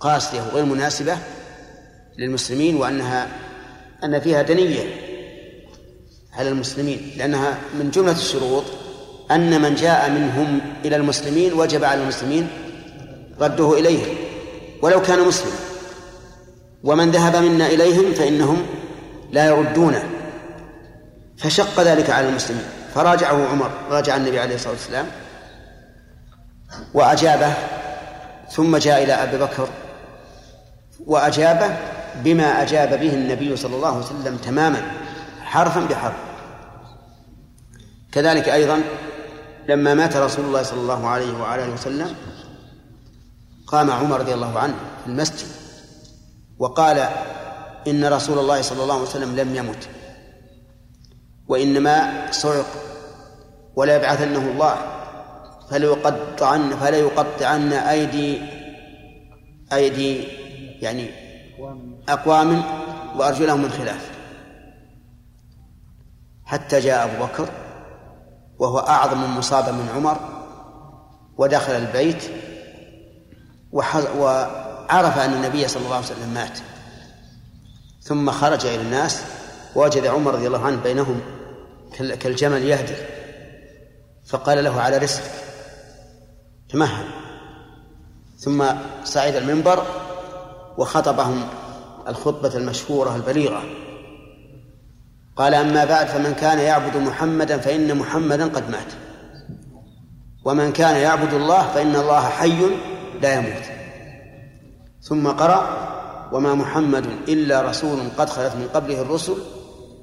قاسية وغير مناسبة للمسلمين وأنها أن فيها دنية على المسلمين لأنها من جملة الشروط أن من جاء منهم إلى المسلمين وجب على المسلمين رده إليهم ولو كان مسلما ومن ذهب منا إليهم فإنهم لا يردونه فشق ذلك على المسلمين. فراجعه عمر راجع النبي عليه الصلاة والسلام وأجابه ثم جاء إلى أبي بكر وأجابه بما أجاب به النبي صلى الله عليه وسلم تماما حرفا بحرف. كذلك أيضا لما مات رسول الله صلى الله عليه وعلى وسلم قام عمر رضي الله عنه في المسجد وقال إن رسول الله صلى الله عليه وسلم لم يمت وإنما صعق ولا يبعثنه الله فليقطعن فليقطعن أيدي أيدي يعني أقوام وأرجلهم من خلاف. حتى جاء أبو بكر وهو أعظم مصابة من عمر ودخل البيت وعرف أن النبي صلى الله عليه وسلم مات. ثم خرج إلى الناس ووجد عمر رضي الله عنه بينهم كالجمل يهدي. فقال له على رسلك تمهل. ثم صعد المنبر وخطبهم الخطبة المشهورة البليغة. قال أما بعد فمن كان يعبد محمدا فإن محمدا قد مات. ومن كان يعبد الله فإن الله حي لا يموت. ثم قرأ وما محمد إلا رسول قد خلت من قبله الرسل.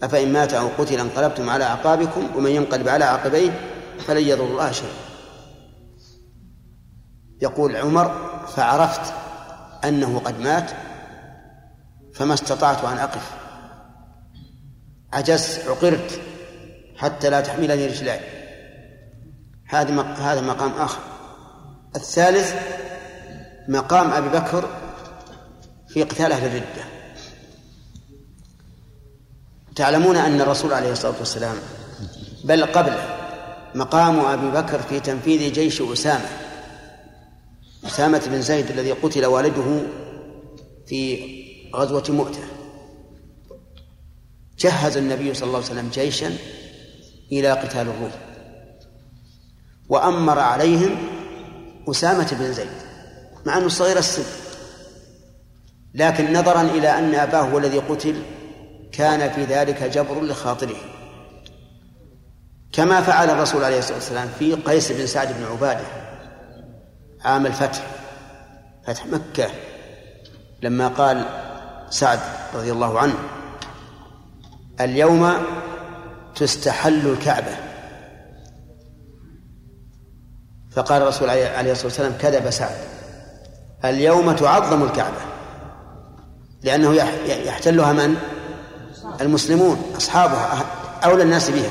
أفإن مات أو قتل انقلبتم على أعقابكم ومن ينقلب على عقبيه فلن يضر الله شيئا. يقول عمر فعرفت أنه قد مات فما استطعت أن أقف. عجزت عقرت حتى لا تحملني رجلاي هذا هذا مقام آخر. الثالث مقام أبي بكر في قتال أهل الردة. تعلمون أن الرسول عليه الصلاة والسلام بل قبله مقام أبي بكر في تنفيذ جيش أسامة. أسامة بن زيد الذي قتل والده في غزوة مؤتة. جهز النبي صلى الله عليه وسلم جيشا إلى قتال الروم. وأمر عليهم أسامة بن زيد مع أنه صغير السن. لكن نظرا إلى أن أباه هو الذي قتل كان في ذلك جبر لخاطره. كما فعل الرسول عليه الصلاة والسلام في قيس بن سعد بن عبادة. عام الفتح فتح مكة لما قال سعد رضي الله عنه اليوم تستحل الكعبة. فقال الرسول عليه الصلاة والسلام كذب سعد. اليوم تعظم الكعبة. لأنه يحتلها من؟ المسلمون أصحابها أولى الناس بها.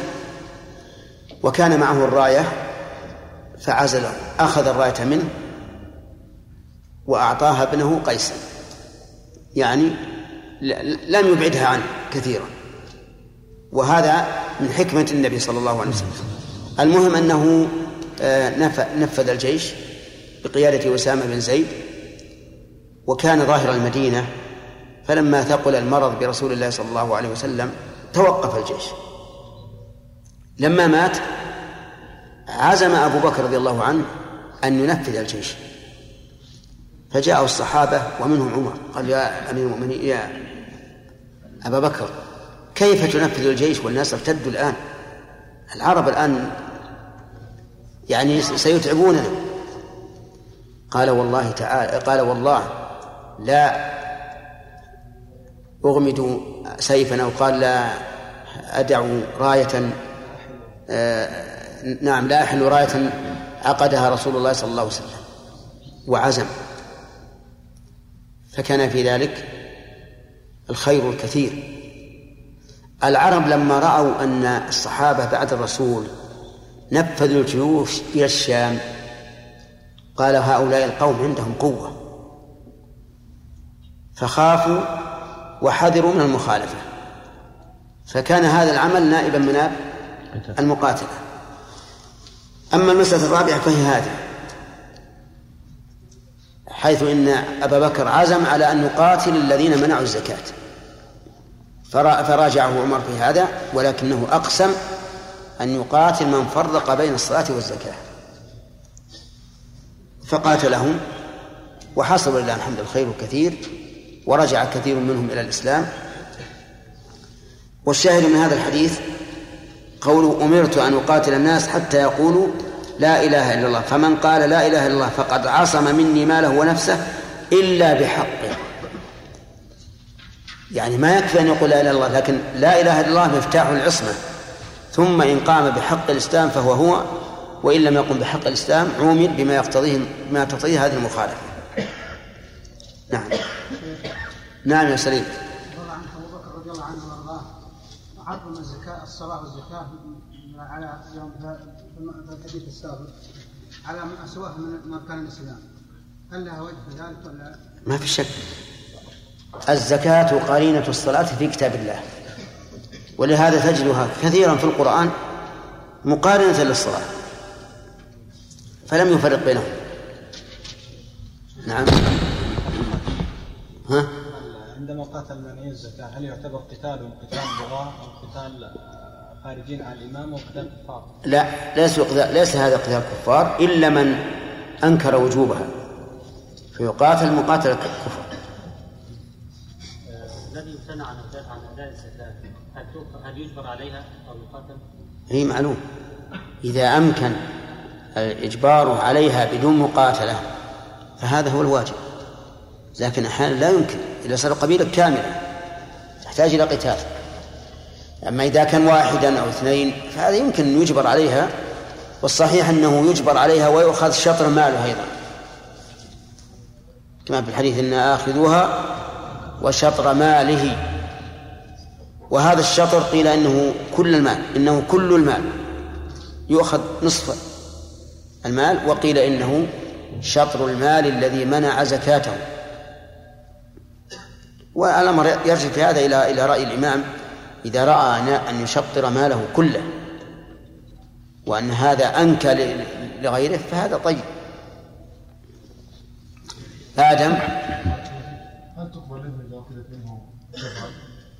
وكان معه الراية فعزله أخذ الراية منه وأعطاها ابنه قيس يعني لم يبعدها عنه كثيرا. وهذا من حكمة النبي صلى الله عليه وسلم. المهم أنه آه، نفذ الجيش بقيادة أسامة بن زيد وكان ظاهر المدينة فلما ثقل المرض برسول الله صلى الله عليه وسلم توقف الجيش. لما مات عزم أبو بكر رضي الله عنه أن ينفذ الجيش. فجاءه الصحابة ومنهم عمر قال يا أمير المؤمنين يا أبا بكر كيف تنفذ الجيش والناس ارتدوا الآن؟ العرب الآن يعني سيتعبوننا. قال والله تعالى قال والله لا أغمد سيفا أو قال لا أدع راية آه نعم لا أحل راية عقدها رسول الله صلى الله عليه وسلم وعزم. فكان في ذلك الخير الكثير. العرب لما رأوا أن الصحابة بعد الرسول نفذوا الجيوش إلى الشام قال هؤلاء القوم عندهم قوة. فخافوا وحذروا من المخالفة. فكان هذا العمل نائبا من المقاتلة. أما المسألة الرابعة فهي هذه. حيث إن أبا بكر عزم على أن يقاتل الذين منعوا الزكاة. فراجعه عمر في هذا ولكنه أقسم أن يقاتل من فرق بين الصلاة والزكاة. فقاتلهم وحصل لله الحمد الخير كثير ورجع كثير منهم إلى الإسلام. والشاهد من هذا الحديث قوله أمرت أن أقاتل الناس حتى يقولوا لا إله إلا الله. فمن قال لا إله إلا الله فقد عصم مني ماله ونفسه إلا بحقه. يعني ما يكفي أن يقول لا إله إلا الله لكن لا إله إلا الله مفتاح العصمة. ثم إن قام بحق الإسلام فهو هو وإن لم يقم بحق الإسلام عومل بما يقتضيه ما تقتضيه هذه المخالفة. نعم. نعم يا سليم. رضي الله عنه عظم الزكاة الصلاة والزكاة على يوم في الحديث السابق على ما سواه من أركان الإسلام. هل لها وجه في ذلك ولا ما في شك. الزكاة قرينة الصلاة في كتاب الله. ولهذا تجدها كثيرا في القرآن مقارنة للصلاة. فلم يفرق بينهم. نعم. ها؟ عندما قاتل منعي الزكاة هل يعتبر قتال قتال بغاة أو قتال خارجين عن الإمام أو قتال كفار؟ لا ليس ليس هذا قتال كفار إلا من أنكر وجوبها فيقاتل مقاتل الكفر الذي امتنع عن أداء الزكاة هل يجبر عليها أو يقاتل؟ هي معلوم إذا أمكن اجباره عليها بدون مقاتلة فهذا هو الواجب لكن أحيانا لا يمكن اذا صار قبيلة كاملة تحتاج إلى قتال. أما إذا كان واحدا أو اثنين فهذا يمكن أن يجبر عليها والصحيح أنه يجبر عليها ويؤخذ شطر ماله أيضا. كما في الحديث إن آخذوها وشطر ماله. وهذا الشطر قيل إنه كل المال إنه كل المال. يؤخذ نصف المال وقيل إنه شطر المال الذي منع زكاته. والامر يرجع في هذا إلى إلى رأي الإمام إذا رأى ان يشطر ماله كله وأن هذا أنكى لغيره فهذا طيب. آدم؟ هل تقبل اذا اخذت منه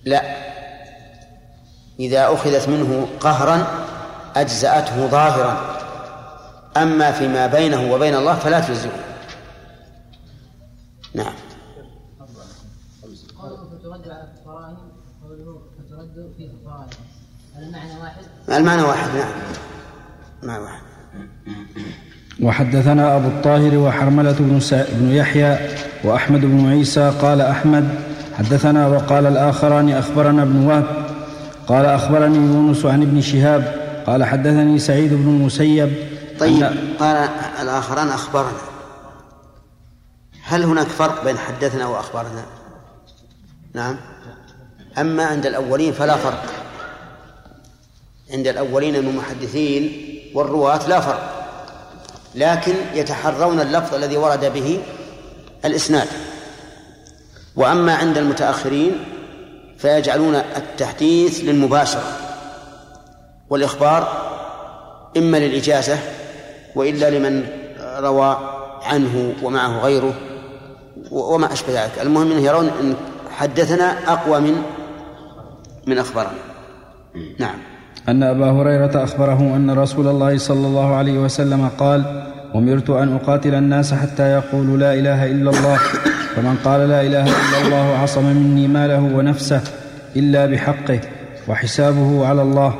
لا. إذا أخذت منه قهرا أجزأته ظاهرا. أما فيما بينه وبين الله فلا تجزئه. نعم فترد على الفرائض فترد في الفرائض المعنى واحد المعنى واحد نعم. معنى واحد. وحدثنا أبو الطاهر وحرملة بن, بن يحيى وأحمد بن عيسى قال أحمد حدثنا وقال الآخران أخبرنا ابن وهب قال أخبرني يونس عن ابن شهاب قال حدثني سعيد بن المسيب طيب قال الآخران أخبرنا. هل هناك فرق بين حدثنا وأخبرنا؟ نعم. أما عند الأولين فلا فرق. عند الأولين من المحدثين والرواة لا فرق لكن يتحرون اللفظ الذي ورد به الإسناد. وأما عند المتأخرين فيجعلون التحديث للمباشرة والإخبار إما للإجازة وإلا لمن روى عنه ومعه غيره وما أشبه ذلك. المهم أنه يرون أن حدثنا أقوى من من أخبرنا. نعم. أن أبا هريرة أخبره أن رسول الله صلى الله عليه وسلم قال أمرت أن أقاتل الناس حتى يقولوا لا إله إلا الله فمن قال لا إله إلا الله عصم مني ماله ونفسه إلا بحقه وحسابه على الله.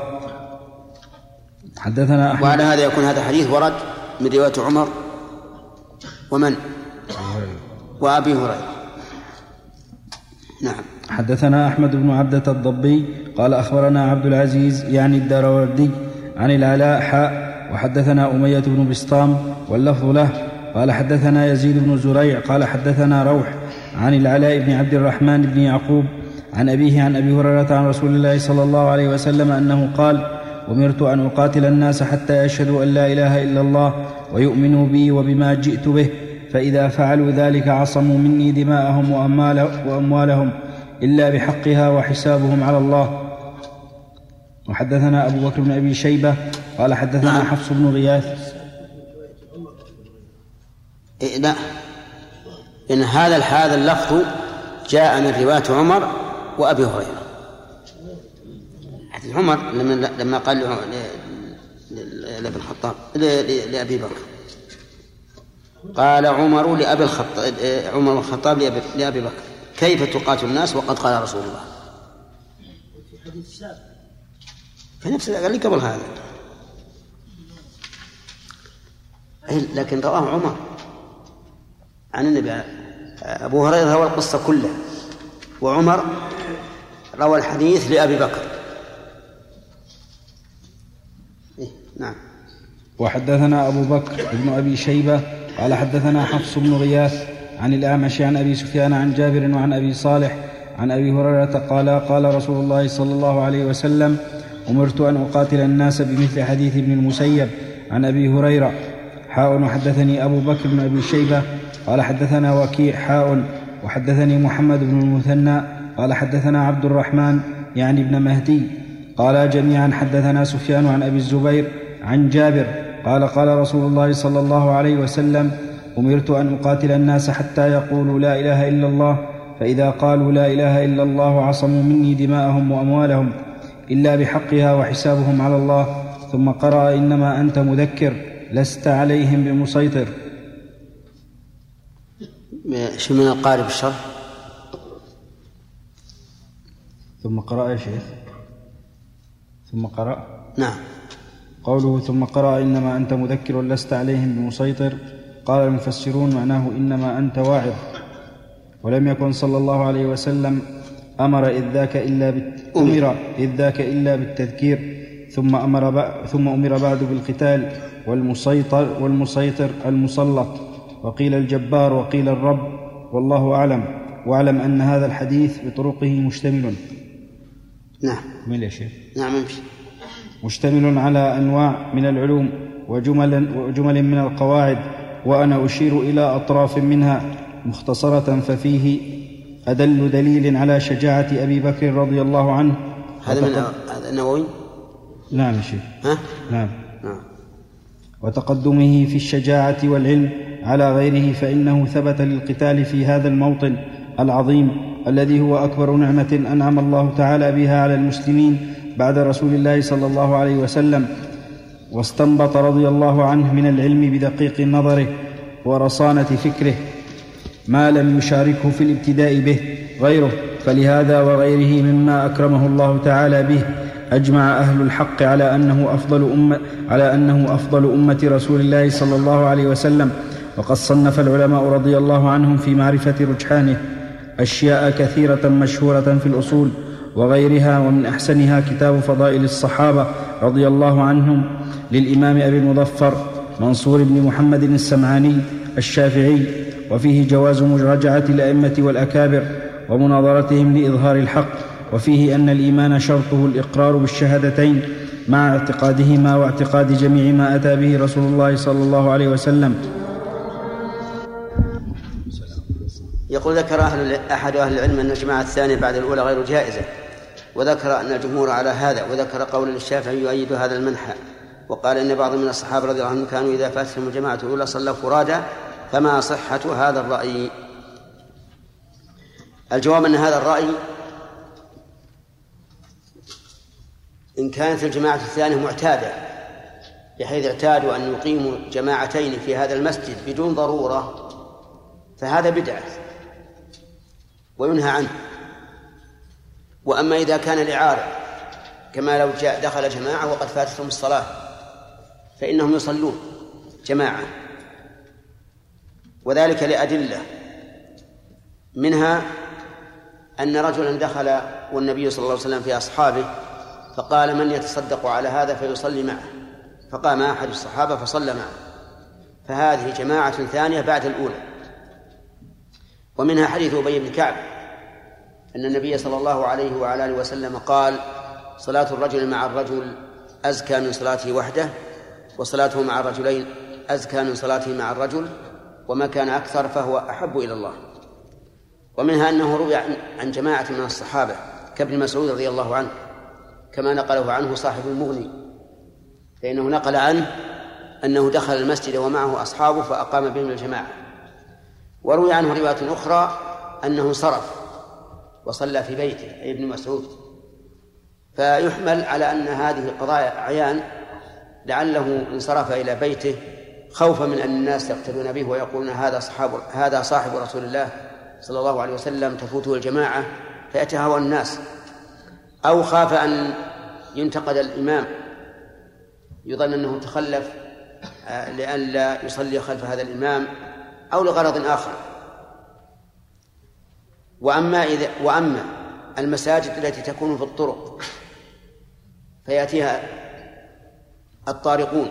حدثنا أحمد. وعلى هذا يكون هذا حديث ورد من رواية عمر ومن؟ وأبي هريرة. نعم. حدثنا أحمد بن عبدة الضبي قال أخبرنا عبد العزيز يعني الدروردي عن العلاء حاء وحدثنا أمية بن بسطام واللفظ له. قال حدثنا يزيد بن زريع قال حدثنا روح عن العلاء بن عبد الرحمن بن يعقوب عن أبيه عن أبي هريرة عن رسول الله صلى الله عليه وسلم أنه قال أمرت أن أقاتل الناس حتى يشهدوا أن لا إله إلا الله ويؤمنوا بي وبما جئت به فإذا فعلوا ذلك عصموا مني دماءهم وأموالهم. إلا بحقها وحسابهم على الله. وحدثنا أبو بكر بن أبي شيبة قال حدثنا نعم. حفص بن غياث. إيه لا. إن هذا هذا اللفظ جاء من رواية عمر وأبي هريرة. حديث عمر لما لما قال لابن الخطاب لأبي بكر. قال عمر لأبي الخطاب عمر الخطاب لأبي بكر. كيف تقاتل الناس وقد قال رسول الله؟ في نفس قال لي قبل هذا. لكن رواه عمر عن النبي أبو هريرة روى القصة كلها وعمر روى الحديث لأبي بكر. إيه نعم. وحدثنا أبو بكر بن أبي شيبة قال حدثنا حفص بن غياث عن الأعمش عن أبي سفيان عن جابر وعن أبي صالح عن أبي هريرة قال قال رسول الله صلى الله عليه وسلم أمرت أن أقاتل الناس بمثل حديث ابن المسيب عن أبي هريرة. حاء وحدثني أبو بكر بن أبي شيبة. قال حدثنا وكيع حاء. وحدثني محمد بن المثنى. قال حدثنا عبد الرحمن يعني ابن مهدي. قال جميعا حدثنا سفيان عن أبي الزبير عن جابر. قال قال رسول الله صلى الله عليه وسلم أمرت أن أقاتل الناس حتى يقولوا لا إله إلا الله فإذا قالوا لا إله إلا الله عصموا مني دماءهم وأموالهم إلا بحقها وحسابهم على الله ثم قرأ إنما أنت مذكر لست عليهم بمسيطر. شو من القارب الشرح ثم قرأ يا شيخ. ثم قرأ؟ نعم. قوله ثم قرأ إنما أنت مذكر لست عليهم بمسيطر. قال المفسرون معناه إنما أنت واعظ. ولم يكن صلى الله عليه وسلم أمر إذ ذاك إلا. أمر إذ ذاك إلا بالتذكير ثم أمر ب... ثم أمر بعد بالقتال والمسيطر والمسيطر المسلط. وقيل الجبار وقيل الرب والله أعلم. وأعلم أن هذا الحديث بطرقه مشتمل. نعم. من يا شيخ. نعم امشي مشتمل على أنواع من العلوم وجمل, وجمل من القواعد. وأنا أشير إلى أطراف منها مختصرة ففيه أدل دليل على شجاعة أبي بكر رضي الله عنه. هذا من هذا النووي؟ نعم يا شيخ. ها؟ نعم. نعم. وتقدمه في الشجاعة والعلم على غيره فإنه ثبت للقتال في هذا الموطن العظيم الذي هو أكبر نعمة أنعم الله تعالى بها على المسلمين بعد رسول الله صلى الله عليه وسلم. واستنبط رضي الله عنه من العلم بدقيق نظره ورصانة فكره ما لم يشاركه في الابتداء به غيره فلهذا وغيره مما أكرمه الله تعالى به أجمع أهل الحق على أنه أفضل أمة على أنه أفضل أمة رسول الله صلى الله عليه وسلم. وقد صنف العلماء رضي الله عنهم في معرفة رجحانه أشياء كثيرة مشهورة في الأصول. وغيرها ومن أحسنها كتاب فضائل الصحابة رضي الله عنهم للإمام أبي المظفر منصور بن محمد السمعاني الشافعي وفيه جواز مراجعة الأئمة والأكابر ومناظرتهم لإظهار الحق وفيه أن الإيمان شرطه الإقرار بالشهادتين مع اعتقادهما واعتقاد جميع ما أتى به رسول الله صلى الله عليه وسلم. يقول ذكر أهل أحد أهل العلم أن الجماعة الثانية بعد الأولى غير جائزة. وذكر أن الجمهور على هذا وذكر قول الشافعي يؤيد هذا المنحى وقال إن بعض من الصحابة رضي الله عنهم كانوا إذا فاتهم الجماعة الأولى صلوا فرادى فما صحة هذا الرأي؟ الجواب أن هذا الرأي إن كانت الجماعة الثانية معتادة بحيث اعتادوا أن يقيموا جماعتين في هذا المسجد بدون ضرورة فهذا بدعة وينهى عنه. وأما إذا كان لعارض كما لو جاء دخل جماعة وقد فاتتهم الصلاة فإنهم يصلون جماعة. وذلك لأدلة منها أن رجلا دخل والنبي صلى الله عليه وسلم في أصحابه فقال من يتصدق على هذا فيصلي معه. فقام أحد الصحابة فصلى معه. فهذه جماعة ثانية بعد الأولى. ومنها حديث أبي بن كعب أن النبي صلى الله عليه وعلى آله وسلم قال صلاة الرجل مع الرجل أزكى من صلاته وحده وصلاته مع الرجلين أزكى من صلاته مع الرجل وما كان أكثر فهو أحب إلى الله. ومنها أنه روي عن جماعة من الصحابة كابن مسعود رضي الله عنه كما نقله عنه صاحب المغني فإنه نقل عنه أنه دخل المسجد ومعه أصحابه فأقام بهم الجماعة. وروي عنه رواية أخرى أنه صرف وصلى في بيته أي ابن مسعود. فيحمل على أن هذه قضايا أعيان لعله انصرف إلى بيته خوفا من أن الناس يقتدون به ويقولون هذا صحاب هذا صاحب رسول الله صلى الله عليه وسلم تفوته الجماعة فيتهاوى الناس. أو خاف أن ينتقد الإمام. يظن أنه تخلف آه، لئلا يصلي خلف هذا الإمام أو لغرض آخر. وأما إذا وأما المساجد التي تكون في الطرق فيأتيها الطارقون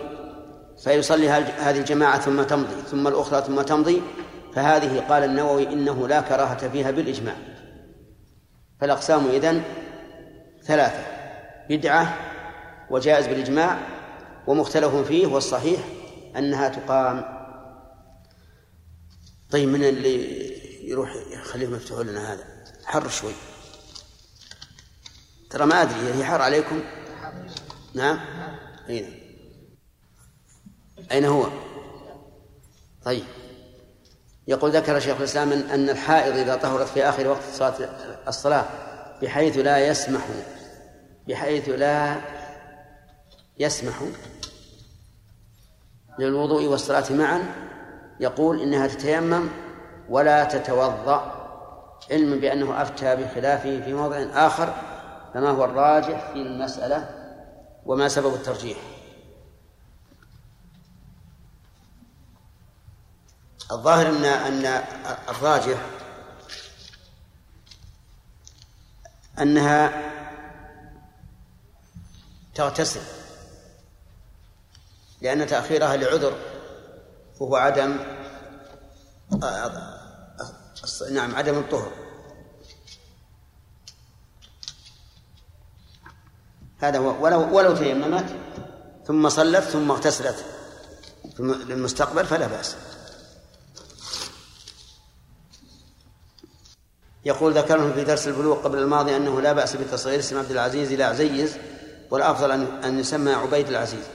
فيصلي هذه الجماعة ثم تمضي ثم الأخرى ثم تمضي فهذه قال النووي إنه لا كراهة فيها بالإجماع. فالأقسام إذن ثلاثة بدعة وجائز بالإجماع ومختلف فيه والصحيح أنها تقام. طيب من اللي يروح يخليهم يفتحون لنا هذا. حر شوي. ترى ما أدري هي حر عليكم؟ نعم؟ أين. أين هو؟ طيب. يقول ذكر شيخ الإسلام أن الحائض إذا طهرت في آخر وقت صلاة الصلاة بحيث لا يسمح بحيث لا يسمح للوضوء والصلاة معا يقول إنها تتيمم ولا تتوضأ علما بأنه أفتى بخلافه في موضع آخر فما هو الراجح في المسألة وما سبب الترجيح. الظاهر أن أن الراجح أنها تغتسل لأن تأخيرها لعذر وهو عدم نعم عدم الطهر. هذا هو ولو ولو تيممت ثم صلت ثم اغتسلت. للمستقبل فلا بأس. يقول ذكرهم في درس البلوغ قبل الماضي أنه لا بأس بتصغير اسم عبد العزيز إلى عزيز والأفضل أن يسمى عبيد العزيز.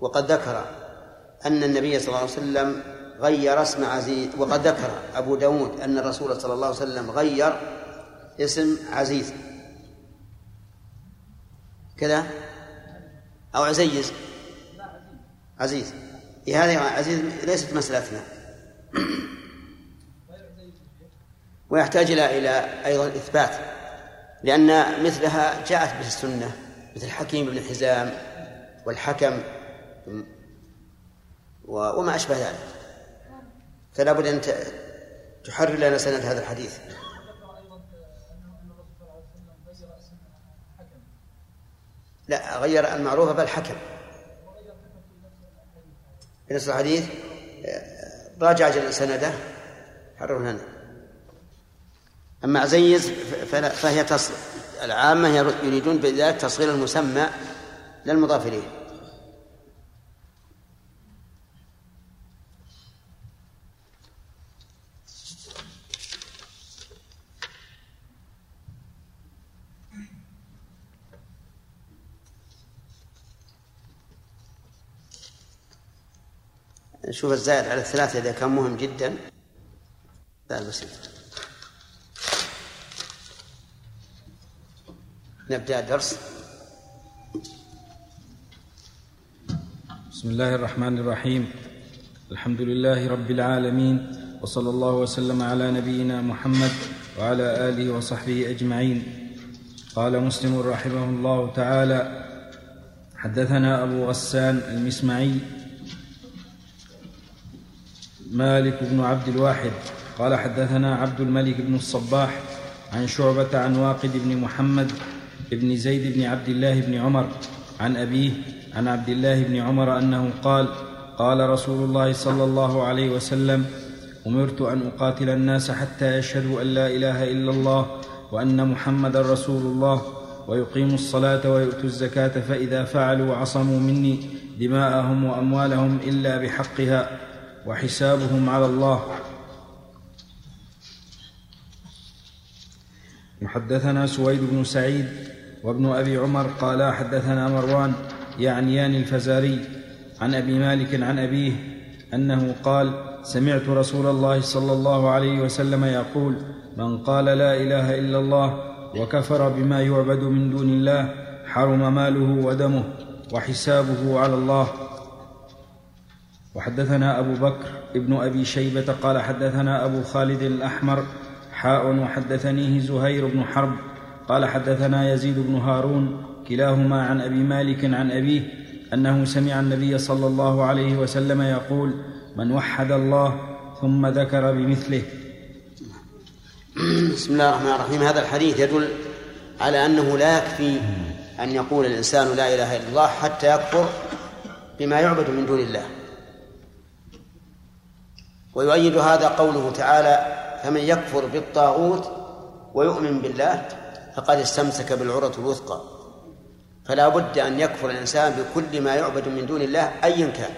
وقد ذكر أن النبي صلى الله عليه وسلم غير اسم عزيز وقد ذكر أبو داود أن الرسول صلى الله عليه وسلم غير اسم عزيز. كذا؟ أو عزيز. عزيز. هذه عزيز ليست مسألتنا. ويحتاج إلى إلى أيضا إثبات لأن مثلها جاءت به السنة مثل حكيم بن حزام والحكم وما أشبه ذلك. فلا بد أن تحرر لنا سند هذا الحديث. لا غير المعروف بل حكم. في نص الحديث راجع سنده حرر لنا. أما عزيز فهي تصل العامة يريدون بذلك تصغير المسمى للمضاف إليه. نشوف الزائد على الثلاثة إذا كان مهم جدا. لا بسيط. نبدأ الدرس. بسم الله الرحمن الرحيم. الحمد لله رب العالمين وصلى الله وسلم على نبينا محمد وعلى آله وصحبه أجمعين. قال مسلم رحمه الله تعالى حدثنا أبو غسان المسمعي مالك بن عبد الواحد. قال حدثنا عبد الملك بن الصباح عن شعبة عن واقد بن محمد بن زيد بن عبد الله بن عمر عن أبيه عن عبد الله بن عمر أنه قال قال رسول الله صلى الله عليه وسلم أمرت أن أقاتل الناس حتى يشهدوا أن لا إله إلا الله وأن محمدا رسول الله ويقيموا الصلاة ويؤتوا الزكاة فإذا فعلوا عصموا مني دماءهم وأموالهم إلا بحقها. وحسابهم على الله. محدثنا سويد بن سعيد وابن أبي عمر قالا حدثنا مروان يعنيان الفزاري عن أبي مالك عن أبيه أنه قال سمعت رسول الله صلى الله عليه وسلم يقول من قال لا إله إلا الله وكفر بما يعبد من دون الله حرم ماله ودمه وحسابه على الله. وحدثنا أبو بكر ابن أبي شيبة قال حدثنا أبو خالد الأحمر حاء وحدثنيه زهير بن حرب قال حدثنا يزيد بن هارون كلاهما عن أبي مالك عن أبيه أنه سمع النبي صلى الله عليه وسلم يقول من وحد الله ثم ذكر بمثله بسم الله الرحمن الرحيم. هذا الحديث يدل على أنه لا يكفي أن يقول الإنسان لا إله إلا الله حتى يكفر بما يعبد من دون الله. ويؤيد هذا قوله تعالى فمن يكفر بالطاغوت ويؤمن بالله فقد استمسك بالعروة الوثقى. فلا بد أن يكفر الإنسان بكل ما يعبد من دون الله أيا كان.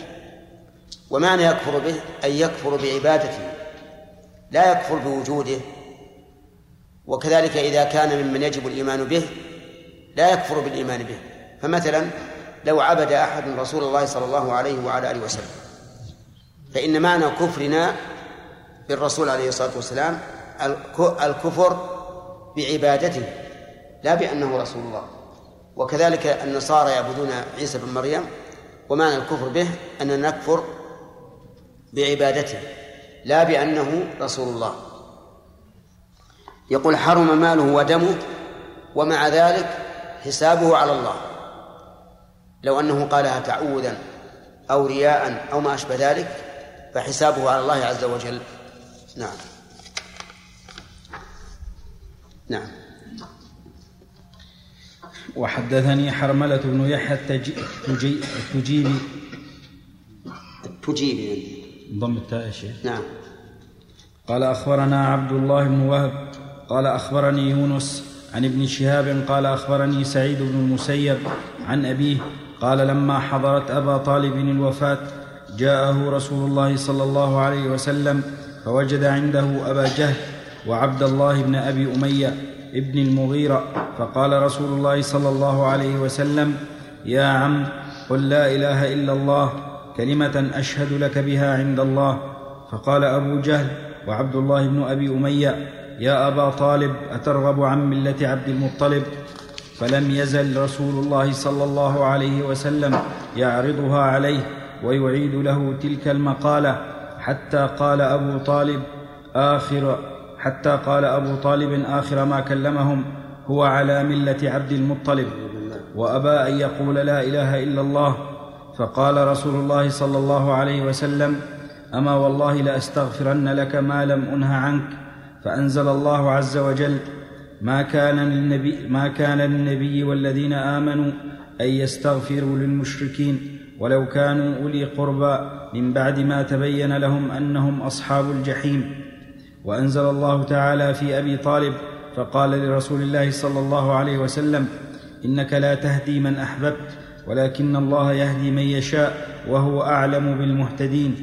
ومعنى يكفر به أي يكفر بعبادته لا يكفر بوجوده. وكذلك إذا كان ممن يجب الإيمان به لا يكفر بالإيمان به. فمثلا لو عبد أحد رسول الله صلى الله عليه وعلى آله وسلم فإن معنى كفرنا بالرسول عليه الصلاة والسلام الكفر بعبادته لا بأنه رسول الله. وكذلك النصارى يعبدون عيسى بن مريم ومعنى الكفر به أننا نكفر بعبادته لا بأنه رسول الله. يقول حرم ماله ودمه ومع ذلك حسابه على الله. لو أنه قالها تعوذا أو رياء أو ما أشبه ذلك فحسابه على الله عز وجل. نعم. نعم. وحدثني حرملة بن يحيى التجيبي التجيبي ضم التاء شيخ. نعم. قال أخبرنا عبد الله بن وهب قال أخبرني يونس عن ابن شهاب قال أخبرني سعيد بن المسيب عن أبيه قال لما حضرت أبا طالب الوفاة جاءه رسول الله صلى الله عليه وسلم فوجد عنده أبا جهل وعبد الله بن أبي أمية ابن المغيرة فقال رسول الله صلى الله عليه وسلم يا عم قل لا إله إلا الله كلمة أشهد لك بها عند الله. فقال أبو جهل وعبد الله بن أبي أمية يا أبا طالب أترغب عن ملة عبد المطلب؟ فلم يزل رسول الله صلى الله عليه وسلم يعرضها عليه ويعيد له تلك المقالة حتى قال أبو طالب آخر حتى قال أبو طالب آخر ما كلمهم هو على ملة عبد المطلب. وأبى أن يقول لا إله إلا الله. فقال رسول الله صلى الله عليه وسلم أما والله لأستغفرن لك ما لم أنه عنك. فأنزل الله عز وجل ما كان للنبي ما كان للنبي والذين آمنوا أن يستغفروا للمشركين. ولو كانوا أولي قربى من بعد ما تبين لهم أنهم أصحاب الجحيم. وأنزل الله تعالى في أبي طالب فقال لرسول الله صلى الله عليه وسلم إنك لا تهدي من أحببت ولكن الله يهدي من يشاء وهو أعلم بالمهتدين.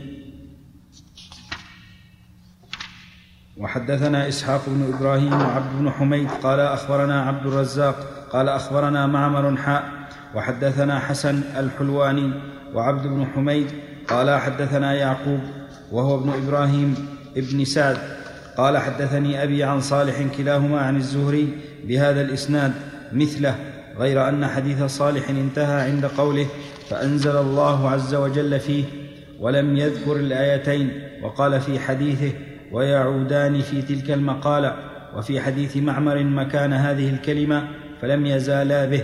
وحدثنا إسحاق بن إبراهيم وعبد بن حميد قال أخبرنا عبد الرزاق قال أخبرنا معمر حاء وحدثنا حسن الحلواني وعبد بن حميد قال حدثنا يعقوب وهو ابن إبراهيم ابن سعد قال حدثني أبي عن صالح كلاهما عن الزهري بهذا الإسناد مثله غير أن حديث صالح انتهى عند قوله فأنزل الله عز وجل فيه ولم يذكر الآيتين وقال في حديثه ويعودان في تلك المقالة وفي حديث معمر مكان هذه الكلمة فلم يزالا به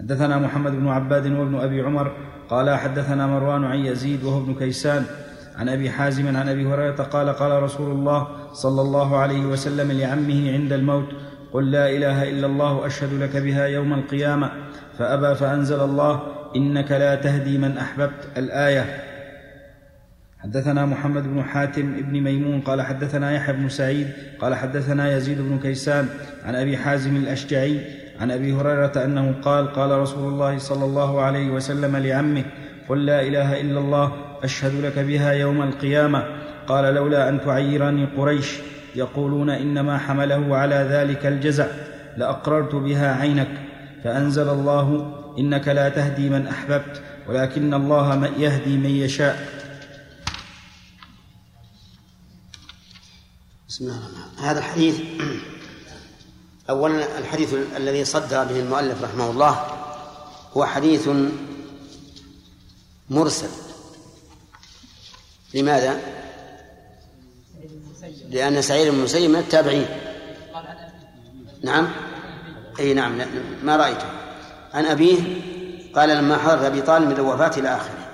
حدثنا محمد بن عباد وابن أبي عمر قال حدثنا مروان عن يزيد وهو ابن كيسان عن أبي حازم عن أبي هريرة قال قال رسول الله صلى الله عليه وسلم لعمه عند الموت قل لا إله إلا الله أشهد لك بها يوم القيامة فأبى فأنزل الله إنك لا تهدي من أحببت الآية. حدثنا محمد بن حاتم بن ميمون قال حدثنا يحيى بن سعيد قال حدثنا يزيد بن كيسان عن أبي حازم الأشجعي عن أبي هريرة أنه قال قال رسول الله صلى الله عليه وسلم لعمه قل لا إله إلا الله أشهد لك بها يوم القيامة. قال لولا أن تعيرني قريش يقولون إنما حمله على ذلك الجزع لأقررت بها عينك. فأنزل الله إنك لا تهدي من أحببت ولكن الله من يهدي من يشاء. بسم الله هذا الحديث أولا الحديث الذي صدر به المؤلف رحمه الله هو حديث مرسل. لماذا؟ لأن سعيد بن المسيب من التابعين. نعم. أي نعم ما رأيته. عن أبيه قال لما حضر أبي طالب من الوفاة إلى آخره.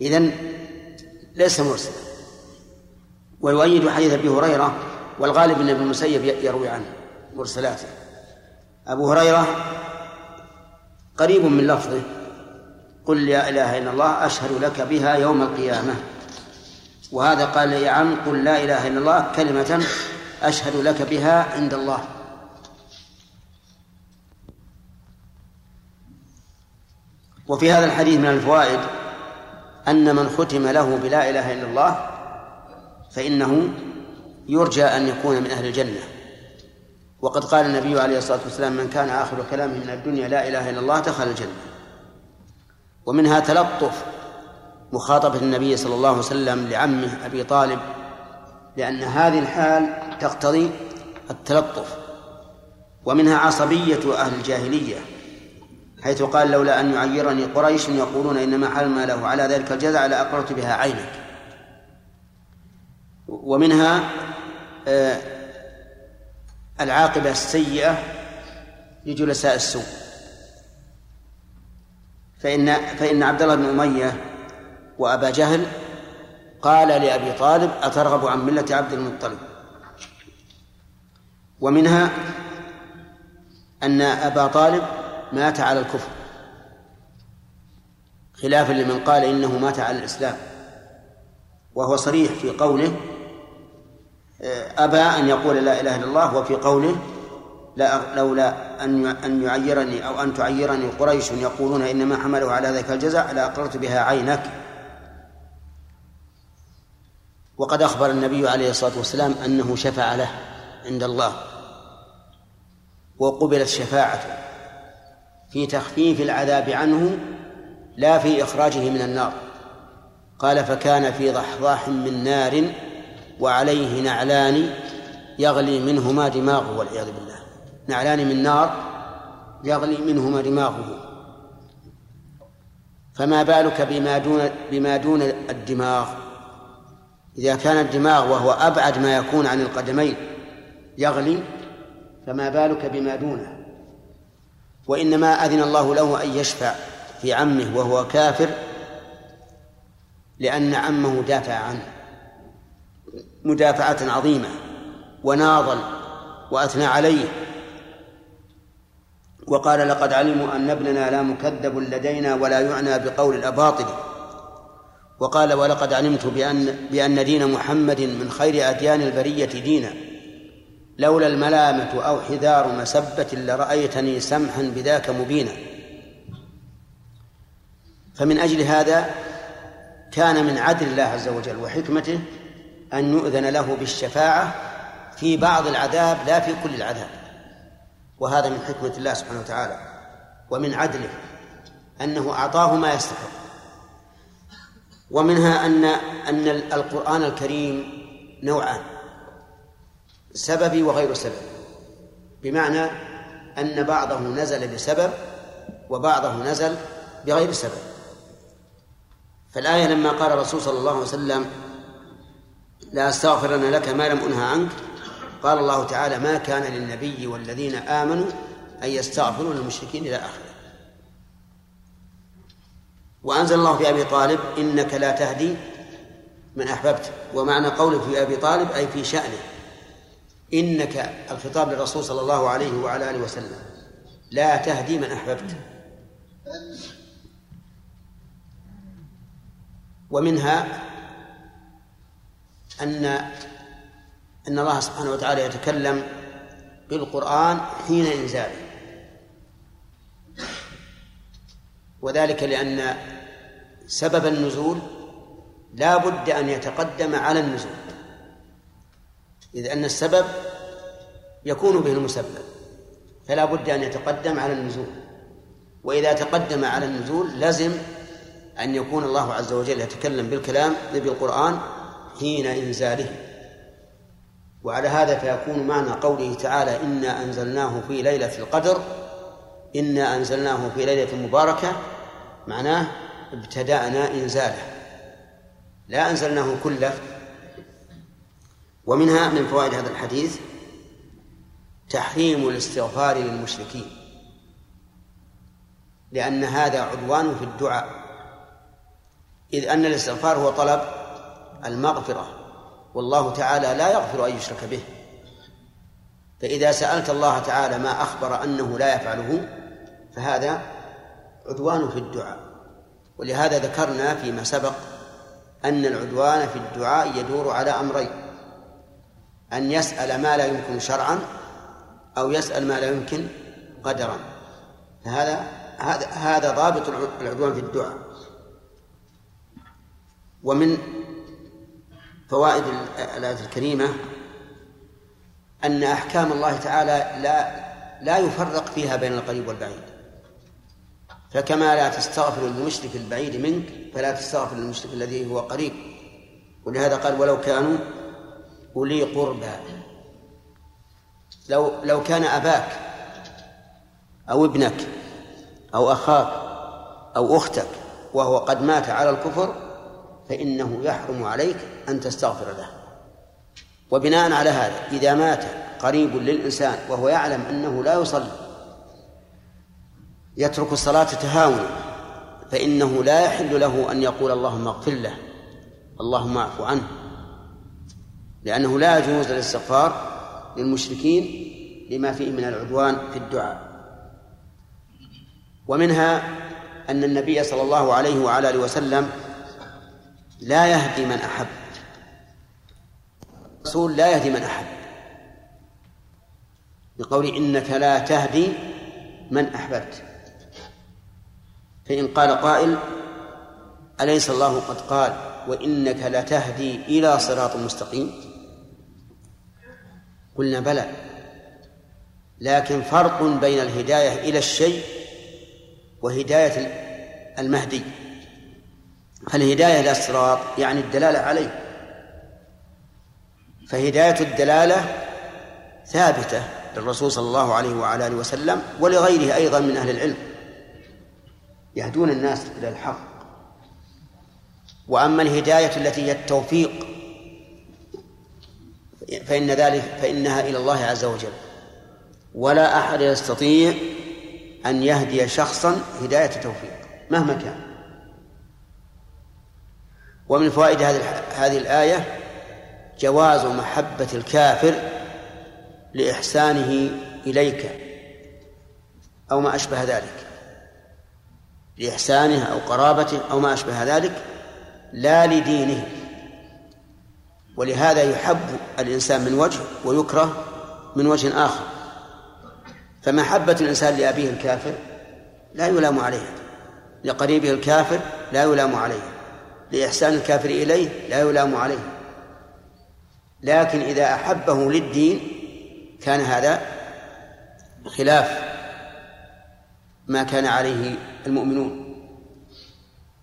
إذن ليس مرسلا. ويؤيد حديث أبي هريرة والغالب أن ابن المسيب يروي عنه مرسلاته. أبو هريرة قريب من لفظه قل لا إله إلا الله أشهد لك بها يوم القيامة. وهذا قال يا عم قل لا إله إلا الله كلمة أشهد لك بها عند الله. وفي هذا الحديث من الفوائد أن من ختم له بلا إله إلا الله فإنه يرجى أن يكون من أهل الجنة. وقد قال النبي عليه الصلاة والسلام من كان آخر كلامه من الدنيا لا إله إلا الله دخل الجنة. ومنها تلطف مخاطبة النبي صلى الله عليه وسلم لعمه أبي طالب لأن هذه الحال تقتضي التلطف. ومنها عصبية أهل الجاهلية حيث قال لولا أن يعيرني قريش يقولون إنما حلم له على ذلك الجزع لأقررت بها عينك. ومنها العاقبة السيئة لجلساء السوء. فإن فإن عبد الله بن أمية وأبا جهل قال لأبي طالب أترغب عن ملة عبد المطلب؟ ومنها أن أبا طالب مات على الكفر خلافا لمن قال إنه مات على الإسلام وهو صريح في قوله أبى أن يقول لا إله إلا الله وفي قوله لا لولا أن أن يعيرني أو أن تعيرني قريش يقولون إنما حمله على ذلك الجزع لأقررت بها عينك. وقد أخبر النبي عليه الصلاة والسلام أنه شفع له عند الله وقبلت شفاعته في تخفيف العذاب عنه لا في إخراجه من النار. قال فكان في ضحضاح من نار وعليه نعلان يغلي منهما دماغه والعياذ بالله. نعلان من نار يغلي منهما دماغه. فما بالك بما دون بما دون الدماغ؟ إذا كان الدماغ وهو أبعد ما يكون عن القدمين يغلي فما بالك بما دونه؟ وإنما أذن الله له أن يشفع في عمه وهو كافر لأن عمه دافع عنه. مدافعة عظيمة وناضل وأثنى عليه. وقال لقد علموا أن ابننا لا مكذب لدينا ولا يعنى بقول الأباطل. وقال ولقد علمت بأن بأن دين محمد من خير أديان البرية دينا. لولا الملامة أو حذار مسبة لرأيتني سمحا بذاك مبينا. فمن أجل هذا كان من عدل الله عز وجل وحكمته أن يؤذن له بالشفاعة في بعض العذاب لا في كل العذاب. وهذا من حكمة الله سبحانه وتعالى. ومن عدله أنه أعطاه ما يستحق. ومنها أن أن القرآن الكريم نوعان سببي وغير سبب بمعنى أن بعضه نزل بسبب وبعضه نزل بغير سبب. فالآية لما قال الرسول صلى الله عليه وسلم لا أستغفرن لك ما لم أنهى عنك. قال الله تعالى ما كان للنبي والذين آمنوا أن يستغفروا للمشركين إلى آخره. وأنزل الله في أبي طالب إنك لا تهدي من أحببت. ومعنى قوله في أبي طالب أي في شأنه إنك الخطاب للرسول صلى الله عليه وعلى آله وسلم لا تهدي من أحببت. ومنها أن أن الله سبحانه وتعالى يتكلم بالقرآن حين إنزاله. وذلك لأن سبب النزول لا بد أن يتقدم على النزول إذ أن السبب يكون به المسبب فلا بد أن يتقدم على النزول. وإذا تقدم على النزول لزم أن يكون الله عز وجل يتكلم بالكلام بالقرآن حين إنزاله. وعلى هذا فيكون معنى قوله تعالى إنا أنزلناه في ليلة القدر إنا أنزلناه في ليلة مباركة معناه ابتدأنا إنزاله. لا أنزلناه كله. ومنها من فوائد هذا الحديث تحريم الاستغفار للمشركين. لأن هذا عدوان في الدعاء. إذ أن الاستغفار هو طلب المغفرة. والله تعالى لا يغفر أن يشرك به. فإذا سألت الله تعالى ما أخبر أنه لا يفعله فهذا عدوان في الدعاء. ولهذا ذكرنا فيما سبق أن العدوان في الدعاء يدور على أمرين أن يسأل ما لا يمكن شرعا أو يسأل ما لا يمكن قدرا. فهذا هذا هذا ضابط العدوان في الدعاء. ومن فوائد الآية الكريمة أن أحكام الله تعالى لا لا يفرق فيها بين القريب والبعيد. فكما لا تستغفر للمشرك البعيد منك فلا تستغفر للمشرك الذي هو قريب. ولهذا قال ولو كانوا أولي قربى. لو لو كان أباك أو ابنك أو أخاك أو أختك وهو قد مات على الكفر فإنه يحرم عليك أن تستغفر له. وبناء على هذا إذا مات قريب للإنسان وهو يعلم أنه لا يصلي يترك الصلاة تهاونا فإنه لا يحل له أن يقول اللهم اغفر له اللهم اعف عنه. لأنه لا يجوز الاستغفار للمشركين لما فيه من العدوان في الدعاء. ومنها أن النبي صلى الله عليه وعلى آله وسلم لا يهدي من أحب. الرسول لا يهدي من أحب. بقول إنك لا تهدي من أحببت. فإن قال قائل أليس الله قد قال وإنك لتهدي إلى صراط مستقيم؟ قلنا بلى. لكن فرق بين الهداية إلى الشيء وهداية المهدي. فالهداية إلى الصراط يعني الدلالة عليه. فهداية الدلالة ثابتة للرسول صلى الله عليه وعلى آله وسلم ولغيره أيضا من أهل العلم. يهدون الناس إلى الحق. وأما الهداية التي هي التوفيق فإن ذلك فإنها إلى الله عز وجل. ولا أحد يستطيع أن يهدي شخصا هداية توفيق مهما كان. ومن فوائد هذه هذه الآية جواز محبة الكافر لإحسانه إليك أو ما أشبه ذلك. لإحسانه أو قرابته أو ما أشبه ذلك لا لدينه. ولهذا يحب الإنسان من وجه ويكره من وجه آخر. فمحبة الإنسان لأبيه الكافر لا يلام عليها. لقريبه الكافر لا يلام عليه لإحسان الكافر إليه لا يلام عليه لكن إذا أحبه للدين كان هذا خلاف ما كان عليه المؤمنون.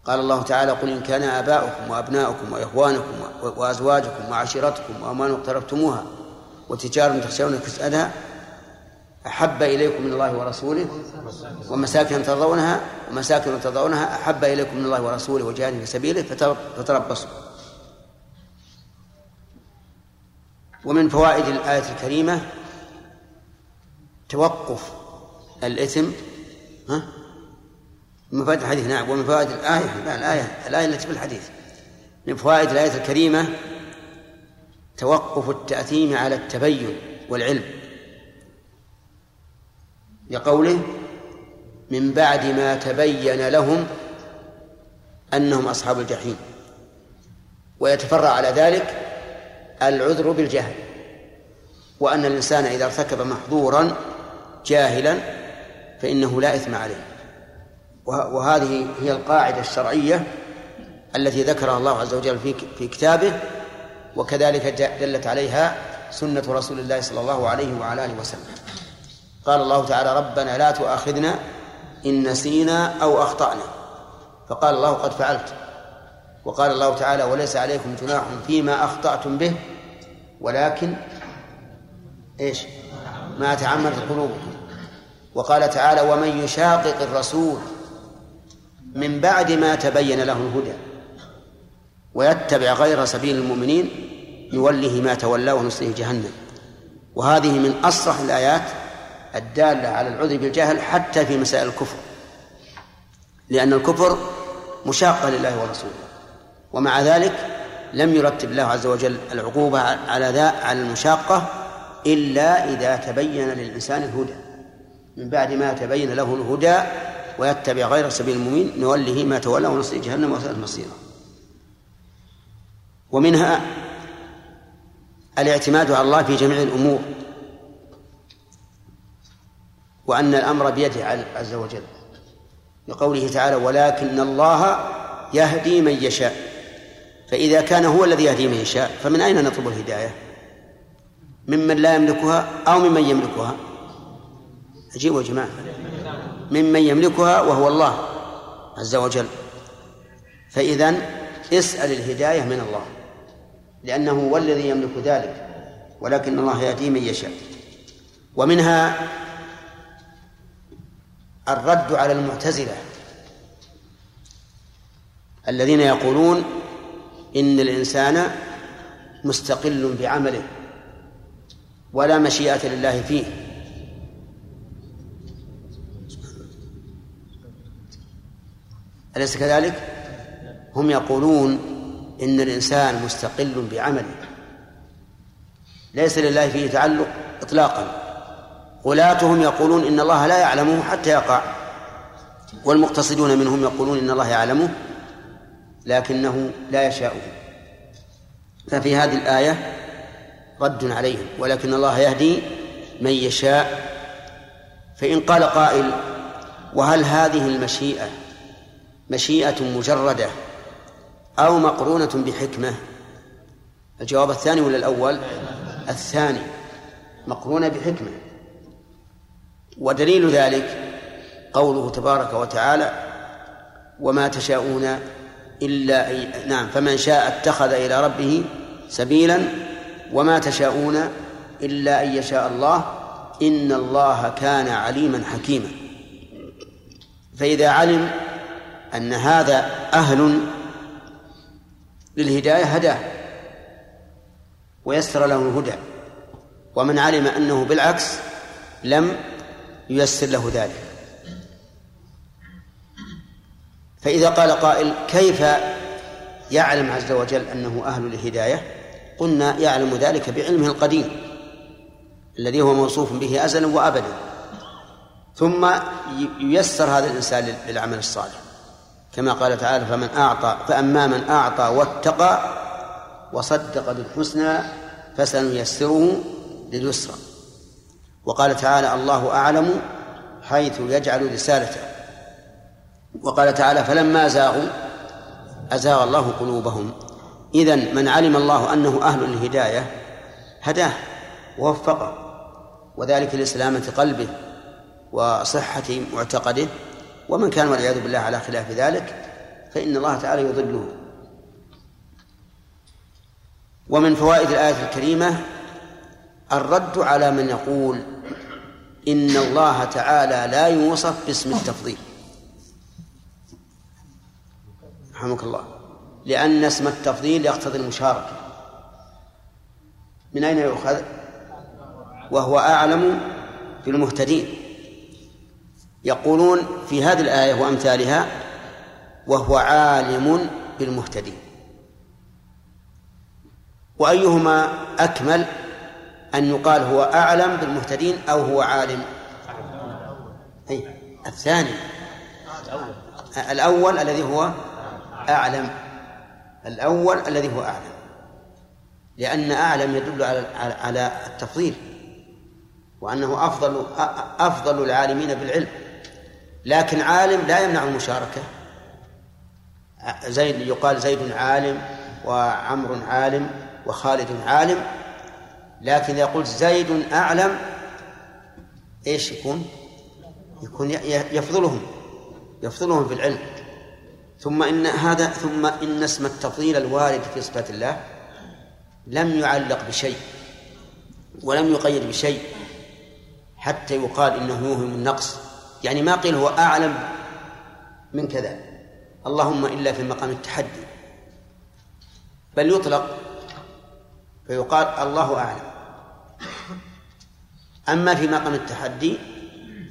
قال الله تعالى قل إن كان آباؤكم وأبناؤكم وإخوانكم وأزواجكم وعشيرتكم وأموال اقترفتموها وتجارة تخشون كسألها أحب إليكم من الله ورسوله ومساكن ترضونها ومساكن ترضونها أحب إليكم من الله ورسوله وجهاد في سبيله فتربصوا. ومن فوائد الآية الكريمة توقف الإثم ها؟ من فوائد الحديث نعم ومن فوائد الآية لا الآية الآية التي في الحديث. من فوائد الآية الكريمة توقف التأثيم على التبين والعلم. لقوله من بعد ما تبين لهم أنهم أصحاب الجحيم. ويتفرع على ذلك العذر بالجهل وأن الإنسان إذا ارتكب محظورا جاهلا فإنه لا إثم عليه. وهذه هي القاعدة الشرعية التي ذكرها الله عز وجل في في كتابه وكذلك دلت عليها سنة رسول الله صلى الله عليه وعلى آله وسلم. قال الله تعالى ربنا لا تؤاخذنا إن نسينا أو أخطأنا. فقال الله قد فعلت. وقال الله تعالى وليس عليكم جناح فيما أخطأتم به ولكن إيش؟ ما تعمدت قلوبكم وقال تعالى ومن يشاقق الرسول من بعد ما تبين له الهدى ويتبع غير سبيل المؤمنين يوله ما تولى ونصله جهنم. وهذه من أصرح الآيات الدالة على العذر بالجهل حتى في مسائل الكفر لأن الكفر مشاقة لله ورسوله. ومع ذلك لم يرتب الله عز وجل العقوبة على ذا على المشاقة إلا إذا تبين للإنسان الهدى. من بعد ما تبين له الهدى ويتبع غير سبيل المؤمن نوله ما تولى ونصله جهنم وساءت مصيره. ومنها الاعتماد على الله في جميع الأمور وأن الأمر بيده عز وجل. لقوله تعالى ولكن الله يهدي من يشاء فإذا كان هو الذي يهدي من يشاء فمن أين نطلب الهداية؟ ممن لا يملكها أو ممن يملكها؟ أجيبوا يا جماعة. ممن يملكها وهو الله عز وجل. فإذا اسأل الهداية من الله لأنه هو الذي يملك ذلك ولكن الله يهدي من يشاء. ومنها الرد على المعتزلة الذين يقولون إن الإنسان مستقل بعمله ولا مشيئة لله فيه. أليس كذلك؟ هم يقولون إن الإنسان مستقل بعمله. ليس لله فيه تعلق إطلاقا. غلاتهم يقولون إن الله لا يعلمه حتى يقع. والمقتصدون منهم يقولون إن الله يعلمه لكنه لا يشاءه ففي هذه الآية رد عليهم ولكن الله يهدي من يشاء. فإن قال قائل وهل هذه المشيئة مشيئة مجردة أو مقرونة بحكمة؟ الجواب الثاني ولا الأول؟ الثاني مقرونة بحكمة. ودليل ذلك قوله تبارك وتعالى وما تشاءون إلا نعم فمن شاء اتخذ إلى ربه سبيلا وما تشاءون إلا أن يشاء الله. إن الله كان عليما حكيما. فإذا علم أن هذا أهل للهداية هداه ويسر له الهدى ومن علم أنه بالعكس لم ييسر له ذلك. فإذا قال قائل كيف يعلم عز وجل أنه أهل للهداية؟ قلنا يعلم ذلك بعلمه القديم الذي هو موصوف به أزلا وأبدا. ثم ييسر هذا الإنسان للعمل الصالح. كما قال تعالى فمن أعطى فأما من أعطى واتقى وصدق بالحسنى فسنيسره لليسرى. وقال تعالى الله أعلم حيث يجعل رسالته. وقال تعالى فلما زاغوا أزاغ الله قلوبهم. إذن من علم الله أنه أهل الهداية هداه ووفقه وذلك لسلامة قلبه وصحة معتقده. ومن كان والعياذ بالله على خلاف ذلك فإن الله تعالى يضله. ومن فوائد الآية الكريمة الرد على من يقول إن الله تعالى لا يوصف باسم التفضيل. رحمك الله. لأن اسم التفضيل يقتضي المشاركة. من أين يؤخذ؟ وهو أعلم في المهتدين. يقولون في هذه الآية وأمثالها وهو عالم بالمهتدين. وأيهما أكمل أن يقال هو أعلم بالمهتدين أو هو عالم؟ أي الثاني. الأول. الذي هو أعلم. الأول الذي هو أعلم. لأن أعلم يدل على على التفضيل. وأنه أفضل أفضل العالمين بالعلم. لكن عالم لا يمنع المشاركة. زيد يقال زيد عالم وعمر عالم وخالد عالم. لكن إذا قلت زيد أعلم إيش يكون؟ يكون يفضلهم. يفضلهم في العلم. ثم إن هذا ثم إن اسم التفضيل الوارد في صفات الله لم يعلق بشيء ولم يقيد بشيء حتى يقال إنه يوهم النقص يعني ما قيل هو أعلم من كذا. اللهم إلا في مقام التحدي. بل يطلق فيقال الله أعلم. أما في مقام التحدي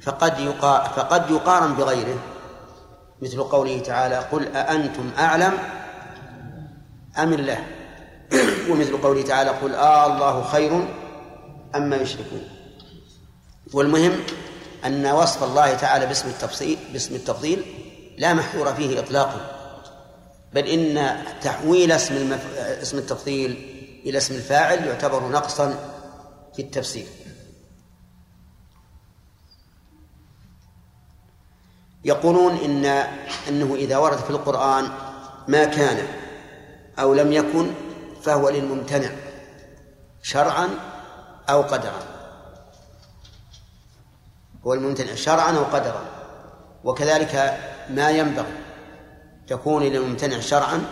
فقد يقا فقد يقارن بغيره. مثل قوله تعالى قل أأنتم أعلم أم الله؟ ومثل قوله تعالى قل آه الله خير أما يشركون. والمهم أن وصف الله تعالى باسم التفصيل باسم التفضيل لا محذور فيه إطلاقا. بل إن تحويل اسم المف... اسم التفضيل إلى اسم الفاعل يعتبر نقصا في التفسير. يقولون إن أنه إذا ورد في القرآن ما كان أو لم يكن فهو للممتنع شرعا أو قدرا. هو الممتنع شرعا أو قدرا. وكذلك ما ينبغي تكون للممتنع شرعا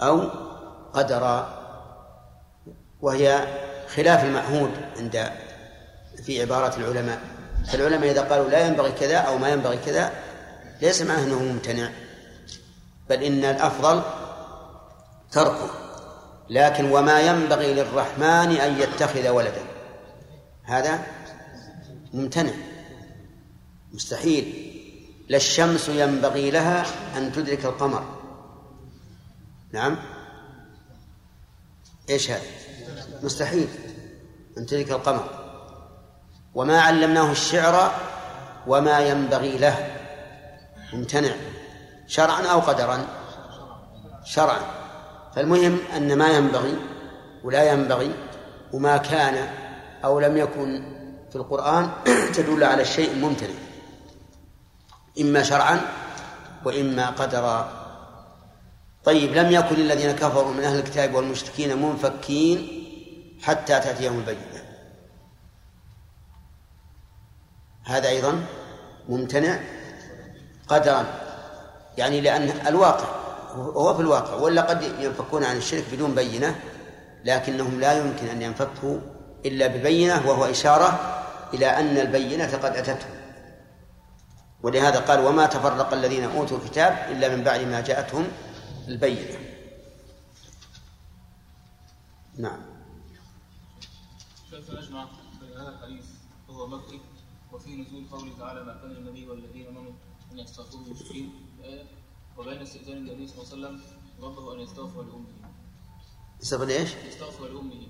أو قدرا. وهي خلاف المعهود عند في عبارات العلماء. فالعلماء إذا قالوا لا ينبغي كذا أو ما ينبغي كذا ليس معناه أنه ممتنع بل إن الأفضل تركه. لكن وما ينبغي للرحمن أن يتخذ ولدا. هذا ممتنع. مستحيل. لا الشمس ينبغي لها أن تدرك القمر. نعم. إيش هذا؟ مستحيل أن تدرك القمر. وما علمناه الشعر وما ينبغي له. ممتنع شرعا أو قدرا؟ شرعا. فالمهم أن ما ينبغي ولا ينبغي وما كان أو لم يكن في القرآن تدل على الشيء الممتنع. إما شرعا وإما قدرا. طيب لم يكن الذين كفروا من أهل الكتاب والمشركين منفكين حتى تأتيهم البينة. هذا أيضا ممتنع قدرا يعني لأن الواقع هو في الواقع ولا قد ينفكون عن الشرك بدون بينة لكنهم لا يمكن أن ينفكوا إلا ببينة وهو إشارة إلى أن البينة قد أتتهم ولهذا قال وما تفرق الذين أوتوا الكتاب إلا من بعد ما جاءتهم البينة. نعم. هذا الحديث وفي نزول قوله تعالى ما كان النبي والذين آمنوا أن يستغفروا للمشركين. الايه وبين استئذان النبي صلى الله عليه وسلم ربه أن يستغفر لأمه. يستغفر إيش؟ يستغفر لأمه.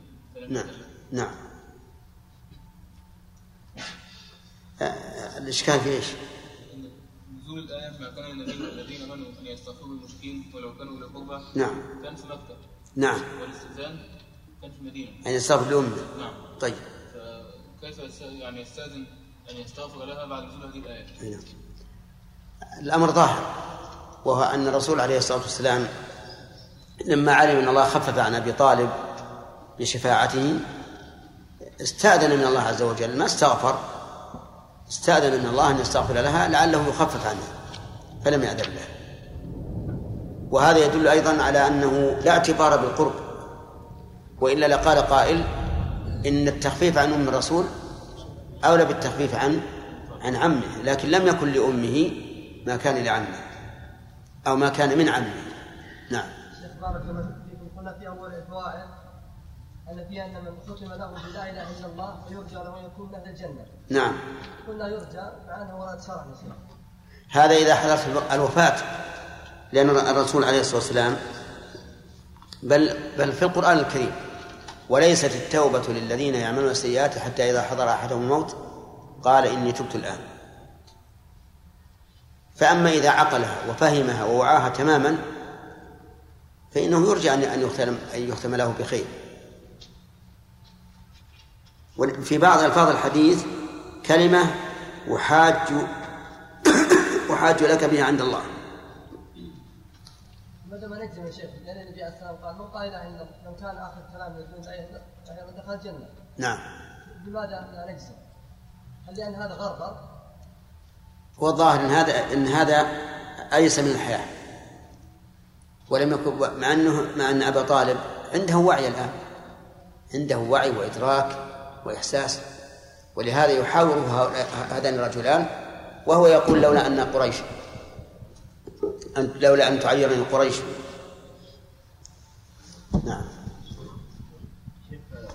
نعم. نعم. آه، الإشكال في إيش؟ نزول الآية ما كان النبي والذين آمنوا أن يستغفروا للمشركين ولو كانوا اولي قربى نعم. كان في مكة. نعم. والاستئذان كان في المدينة يعني يستغفر لأمه. نعم. طيب. فكيف يعني يستأذن؟ أن يستغفر لها بعد نزول هذه الآية؟ نعم. الأمر ظاهر وهو أن الرسول عليه الصلاة والسلام لما علم أن الله خفف عن أبي طالب بشفاعته استأذن من الله عز وجل ما استغفر استأذن من الله أن يستغفر لها لعله يخفف عنها فلم يأذن له وهذا يدل أيضا على أنه لا اعتبار بالقرب وإلا لقال قائل إن التخفيف عن أم الرسول أولى بالتخفيف عن عن عمه لكن لم يكن لأمه ما كان لعمه أو ما كان من عمه. نعم. شيخ بارك الله فيكم قلنا في أول الفوائد أن فيها أن من ختم له بلا إله إلا الله فيرجى له أن يكون من أهل الجنة. نعم. قلنا يرجى مع انه ورد شرعا هذا إذا حضرت الوفاة لأن الرسول عليه الصلاة والسلام بل بل في القرآن الكريم. وليست التوبة للذين يعملون السيئات حتى إذا حضر أحدهم الموت قال إني تبت الآن. فأما إذا عقلها وفهمها ووعاها تماما فإنه يرجى أن يختم أن يختم له بخير. وفي بعض ألفاظ الحديث كلمة أحاج أحاج لك بها عند الله. ماذا ما نجزم يا شيخ لأن النبي عليه السلام قال من قال إله إلا الله لو كان آخر كلام يدون لا يدخل- دخل الجنة. نعم. لماذا لا نجزم؟ هل لأن هذا غرغر؟ هو الظاهر إن هذا إن هذا ايس من الحياة. ولم يكن مع أنه مع أن أبا طالب عنده وعي الآن. عنده وعي وإدراك وإحساس. ولهذا يحاوره هذان الرجلان وهو يقول لولا أن قريش أن لولا أن تعيرني قريش. نعم.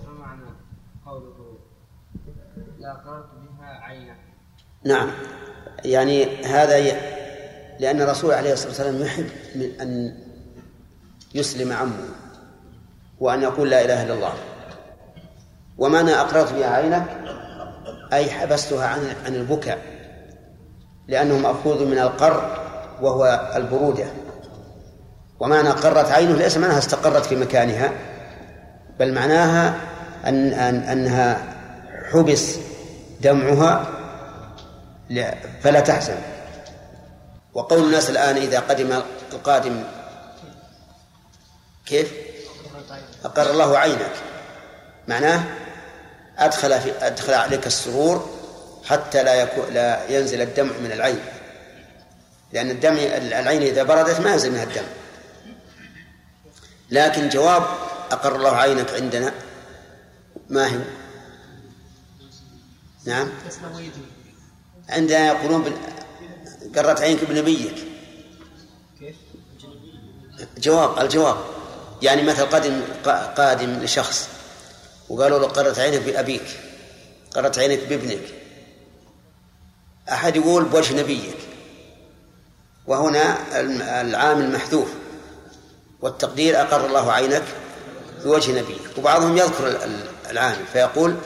ما معنى قوله بها نعم. يعني هذا ي... لأن الرسول عليه الصلاة والسلام يحب من أن يسلم عمه وأن يقول لا إله إلا الله. ومعنى أقررت بها عينك أي حبستها عن عن البكاء لأنه مأخوذ من القر وهو البرودة. ومعنى قرت عينه ليس معناها استقرت في مكانها بل معناها أن, أن أنها حبس دمعها فلا تحزن. وقول الناس الآن إذا قدم القادم كيف؟ أقر الله عينك. معناه أدخل في أدخل عليك السرور حتى لا يكون لا ينزل الدمع من العين. لأن الدم العين إذا بردت ما ينزل منها الدم. لكن جواب أقر الله عينك عندنا ما هي؟ نعم. عندنا يقولون قرت عينك بنبيك. جواب الجواب. يعني مثل قادم قادم لشخص وقالوا له قرت عينك بأبيك قرت عينك بابنك. أحد يقول بوجه نبيك. وهنا العامل محذوف والتقدير أقر الله عينك بوجه نبيك وبعضهم يذكر العامل فيقول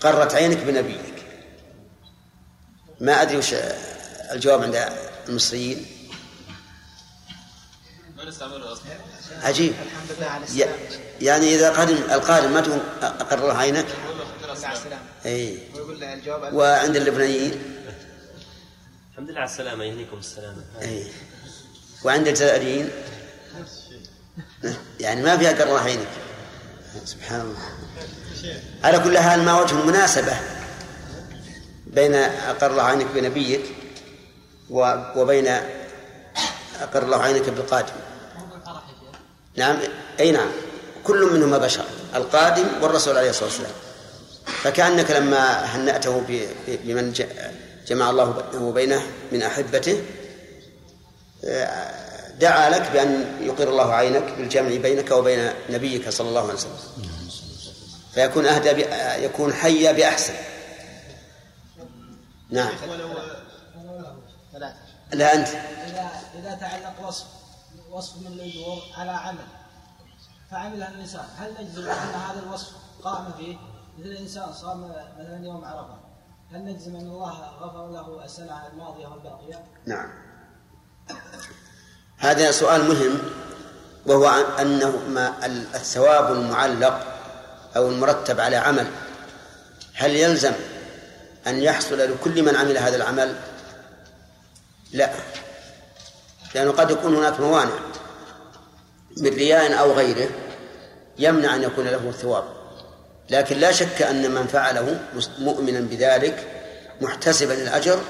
قرت عينك بنبيك. ما أدري وش الجواب عند المصريين. عجيب. يعني إذا قادم القادم ما تقول أقر الله عينك؟ أي وعند اللبنانيين؟ الحمد لله على السلامة يهنيكم السلامة. أي وعند الجزائريين يعني ما فيها قر الله عينك. سبحان الله. على كل حال ما وجه المناسبة بين أقر الله عينك بنبيك وبين أقر الله عينك بالقادم. نعم. أي نعم. كل منهما بشر القادم والرسول عليه الصلاة والسلام. فكأنك لما هنأته بمن جمع الله بينه وبينه من أحبته دعا لك بأن يقر الله عينك بالجمع بينك وبين نبيك صلى الله عليه وسلم. فيكون أهدى يكون حيا بأحسن. نعم. لا أنت. إذا إذا تعلق وصف وصف من الأجور على عمل فعملها الإنسان. هل نجزم أن هذا الوصف قام فيه؟ مثل الإنسان صام مثلا يوم عرفة. هل نجزم أن الله غفر له السنة الماضية والباقية؟ نعم. هذا سؤال مهم وهو أنه ما الثواب المعلق أو المرتب على عمل. هل يلزم أن يحصل لكل من عمل هذا العمل؟ لا. لأنه قد يكون هناك موانع من رياء أو غيره يمنع أن يكون له ثواب. لكن لا شك أن من فعله مؤمنا بذلك محتسبا الأجر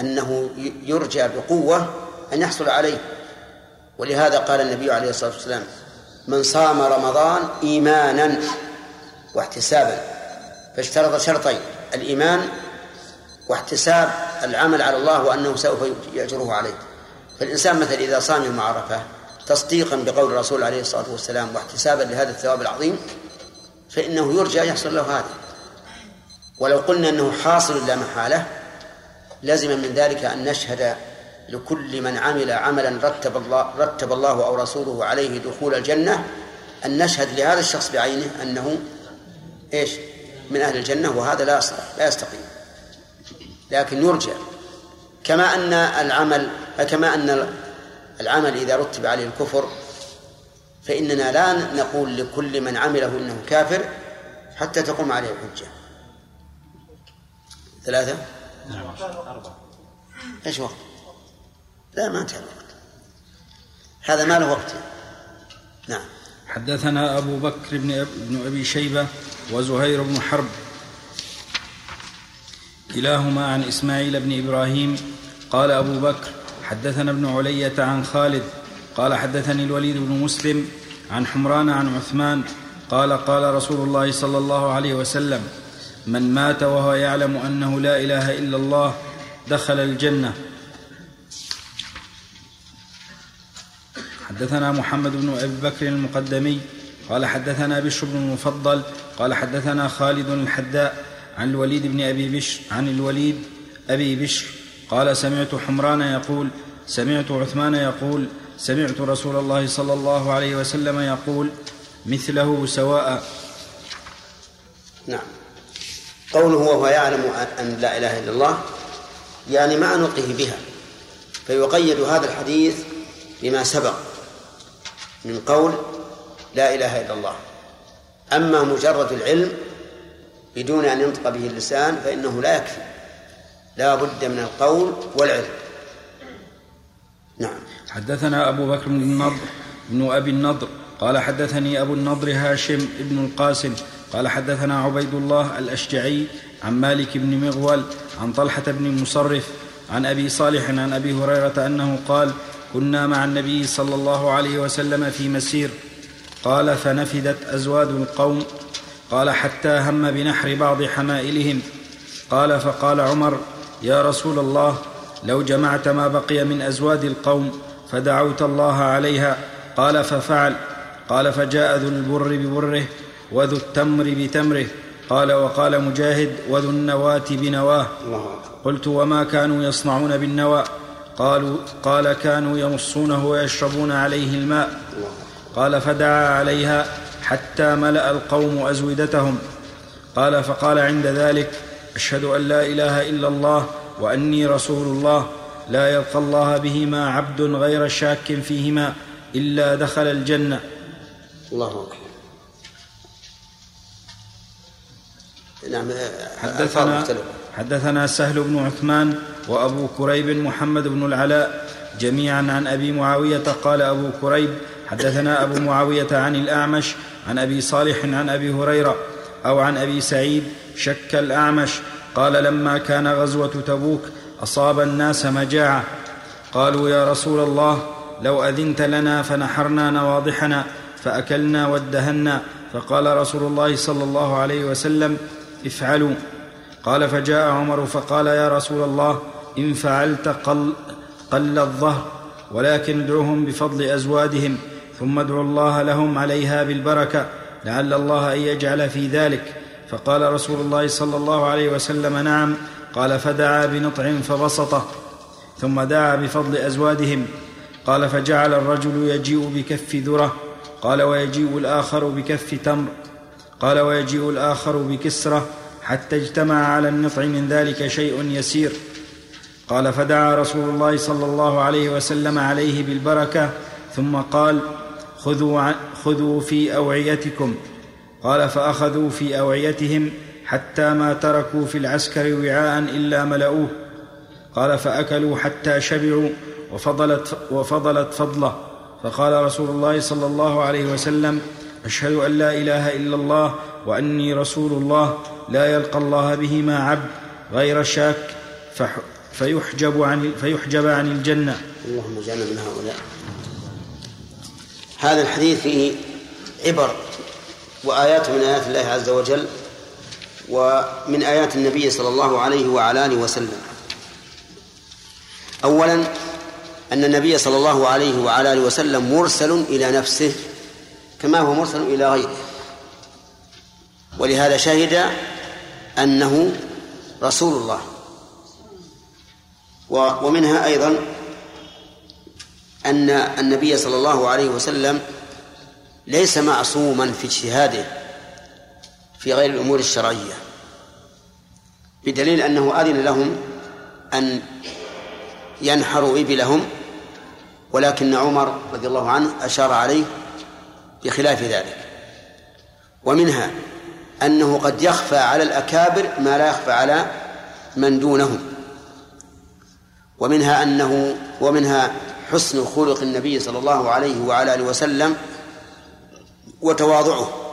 أنه يرجى بقوة أن يحصل عليه. ولهذا قال النبي عليه الصلاة والسلام من صام رمضان إيمانا واحتسابا. فاشترط شرطين الإيمان واحتساب العمل على الله وأنه سوف يأجره عليه. فالإنسان مثلا إذا صام يوم عرفة تصديقا بقول الرسول عليه الصلاة والسلام واحتسابا لهذا الثواب العظيم فإنه يرجى يحصل له هذا. ولو قلنا أنه حاصل لا محالة لزم من ذلك أن نشهد لكل من عمل عملا رتب الله رتب الله أو رسوله عليه دخول الجنة أن نشهد لهذا الشخص بعينه أنه إيش؟ من أهل الجنة وهذا لا يصلح لا يستقيم. لكن يرجى. كما أن العمل كما أن العمل إذا رتب عليه الكفر فإننا لا نقول لكل من عمله إنه كافر حتى تقوم عليه الحجة. ثلاثة؟ نعم. أربعة إيش وقت؟ لا ما انتهى الوقت. هذا ما له وقت نعم. حدثنا أبو بكر بن, بن أبي شيبة وزهير بن حرب. كلاهما عن إسماعيل بن إبراهيم. قال أبو بكر حدثنا ابن علية عن خالد قال حدثني الوليد بن مسلم عن حمران عن عثمان قال قال رسول الله صلى الله عليه وسلم من مات وهو يعلم أنه لا إله إلا الله دخل الجنة. حدثنا محمد بن أبي بكر المقدمي قال حدثنا بشر بن المفضل قال حدثنا خالد الحداء عن الوليد بن أبي بشر عن الوليد أبي بشر قال سمعت حمران يقول سمعت عثمان يقول سمعت رسول الله صلى الله عليه وسلم يقول مثله سواء. نعم. قوله وهو يعلم أن لا إله إلا الله يعني مع نطقه بها فيقيد هذا الحديث بما سبق من قول لا إله إلا الله. أما مجرد العلم بدون أن ينطق به اللسان فإنه لا يكفي لا بد من القول والعلم. نعم. حدثنا أبو بكر بن النضر بن أبي النضر قال حدثني أبو النضر هاشم بن القاسم قال حدثنا عبيد الله الأشجعي عن مالك بن مغول عن طلحة بن مصرف عن أبي صالح عن أبي هريرة أنه قال كنا مع النبي صلى الله عليه وسلم في مسير. قال فنفدت أزواد القوم. قال حتى هم بنحر بعض حمائلهم. قال فقال عمر يا رسول الله لو جمعت ما بقي من أزواد القوم فدعوت الله عليها. قال ففعل. قال فجاء ذو البر ببره وذو التمر بتمره. قال وقال مجاهد وذو النواة بنواه. قلت وما كانوا يصنعون بالنوى قالوا قال كانوا يمصونه ويشربون عليه الماء. قال فدعا عليها حتى ملأ القوم أزودتهم. قال فقال عند ذلك أشهد أن لا إله إلا الله وأني رسول الله. لا يلقى الله بهما عبد غير شاك فيهما إلا دخل الجنة. الله أكبر. نعم حدثنا حدثنا سهل بن عثمان وأبو كريب محمد بن العلاء جميعا عن أبي معاوية قال أبو كريب حدثنا أبو معاوية عن الأعمش عن أبي صالح عن أبي هريرة أو عن أبي سعيد شك الأعمش قال لما كان غزوة تبوك أصاب الناس مجاعة. قالوا يا رسول الله لو أذنت لنا فنحرنا نواضحنا فأكلنا وادهنا. فقال رسول الله صلى الله عليه وسلم افعلوا. قال فجاء عمر فقال يا رسول الله إن فعلت قل, قل الظهر ولكن ادعهم بفضل أزوادهم ثم ادعوا الله لهم عليها بالبركة لعل الله أن يجعل في ذلك. فقال رسول الله صلى الله عليه وسلم نعم. قال فدعا بنطع فبسطه ثم دعا بفضل أزوادهم. قال فجعل الرجل يجيء بكف ذره. قال ويجيء الآخر بكف تمر. قال ويجيء الآخر بكسرة حتى اجتمع على النطع من ذلك شيء يسير. قال فدعا رسول الله صلى الله عليه وسلم عليه بالبركة ثم قال خذوا, خذوا في أوعيتكم. قال فأخذوا في أوعيتهم. حتى ما تركوا في العسكر وعاء إلا ملؤوه قال فأكلوا حتى شبعوا وفضلت, وفضلت فضله. فقال رسول الله صلى الله عليه وسلم أشهد أن لا إله إلا الله وأني رسول الله. لا يلقى الله بهما عبد غير شاك فيحجب عن فيحجب عن الجنة. اللهم اجعلنا من هؤلاء. هذا الحديث فيه عبر وآيات من آيات الله عز وجل. ومن آيات النبي صلى الله عليه وعلى آله وسلم. أولا أن النبي صلى الله عليه وعلى آله وسلم مرسل إلى نفسه كما هو مرسل إلى غيره. ولهذا شهد أنه رسول الله. ومنها أيضا أن النبي صلى الله عليه وسلم ليس معصوما في اجتهاده. في غير الأمور الشرعية بدليل أنه أذن لهم أن ينحروا إبلهم ولكن عمر رضي الله عنه أشار عليه بخلاف ذلك. ومنها أنه قد يخفى على الأكابر ما لا يخفى على من دونهم. ومنها أنه ومنها حسن خلق النبي صلى الله عليه وعلى آله وسلم وتواضعه.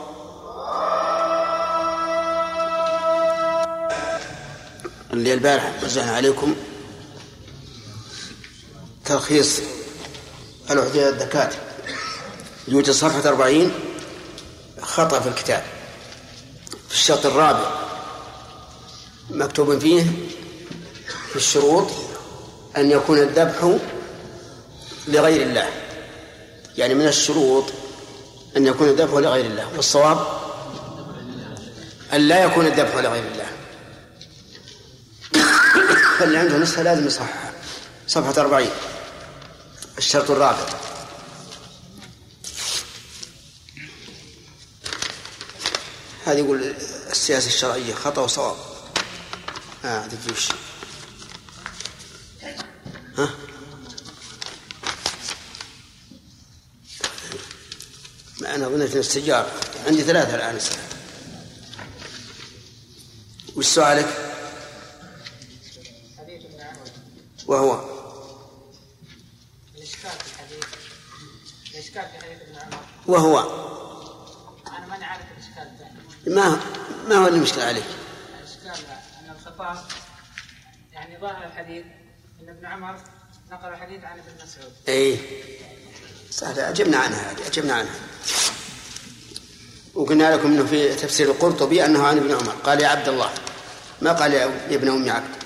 اللي البارح وزعنا عليكم. تلخيص الوحدة الدكاترة. يوجد صفحة أربعين خطأ في الكتاب. في الشرط الرابع مكتوب فيه في الشروط أن يكون الذبح لغير الله. يعني من الشروط أن يكون الذبح لغير الله. والصواب أن لا يكون الذبح لغير الله. فاللي عنده نسخة لازم يصححها صفحة أربعين. الشرط الرابع. هذه يقول السياسة الشرعية خطأ وصواب. آه هذه وش ها؟ ما أنا ظنيت أن السجارة عندي ثلاثة الآن. وش سؤالك؟ وهو الإشكال في الحديث الإشكال في حديث ابن عمر. وهو أنا ماني عارف الإشكال ما ما هو المشكلة عليك؟ الإشكال أن الخطاب يعني ظاهر الحديث أن ابن عمر نقل الحديث عن ابن مسعود. اي سهل أجبنا عنها هذه أجبنا عنها. وقلنا لكم إنه في تفسير القرطبي أنه عن ابن عمر. قال يا عبد الله ما قال يا ابن ام عبد؟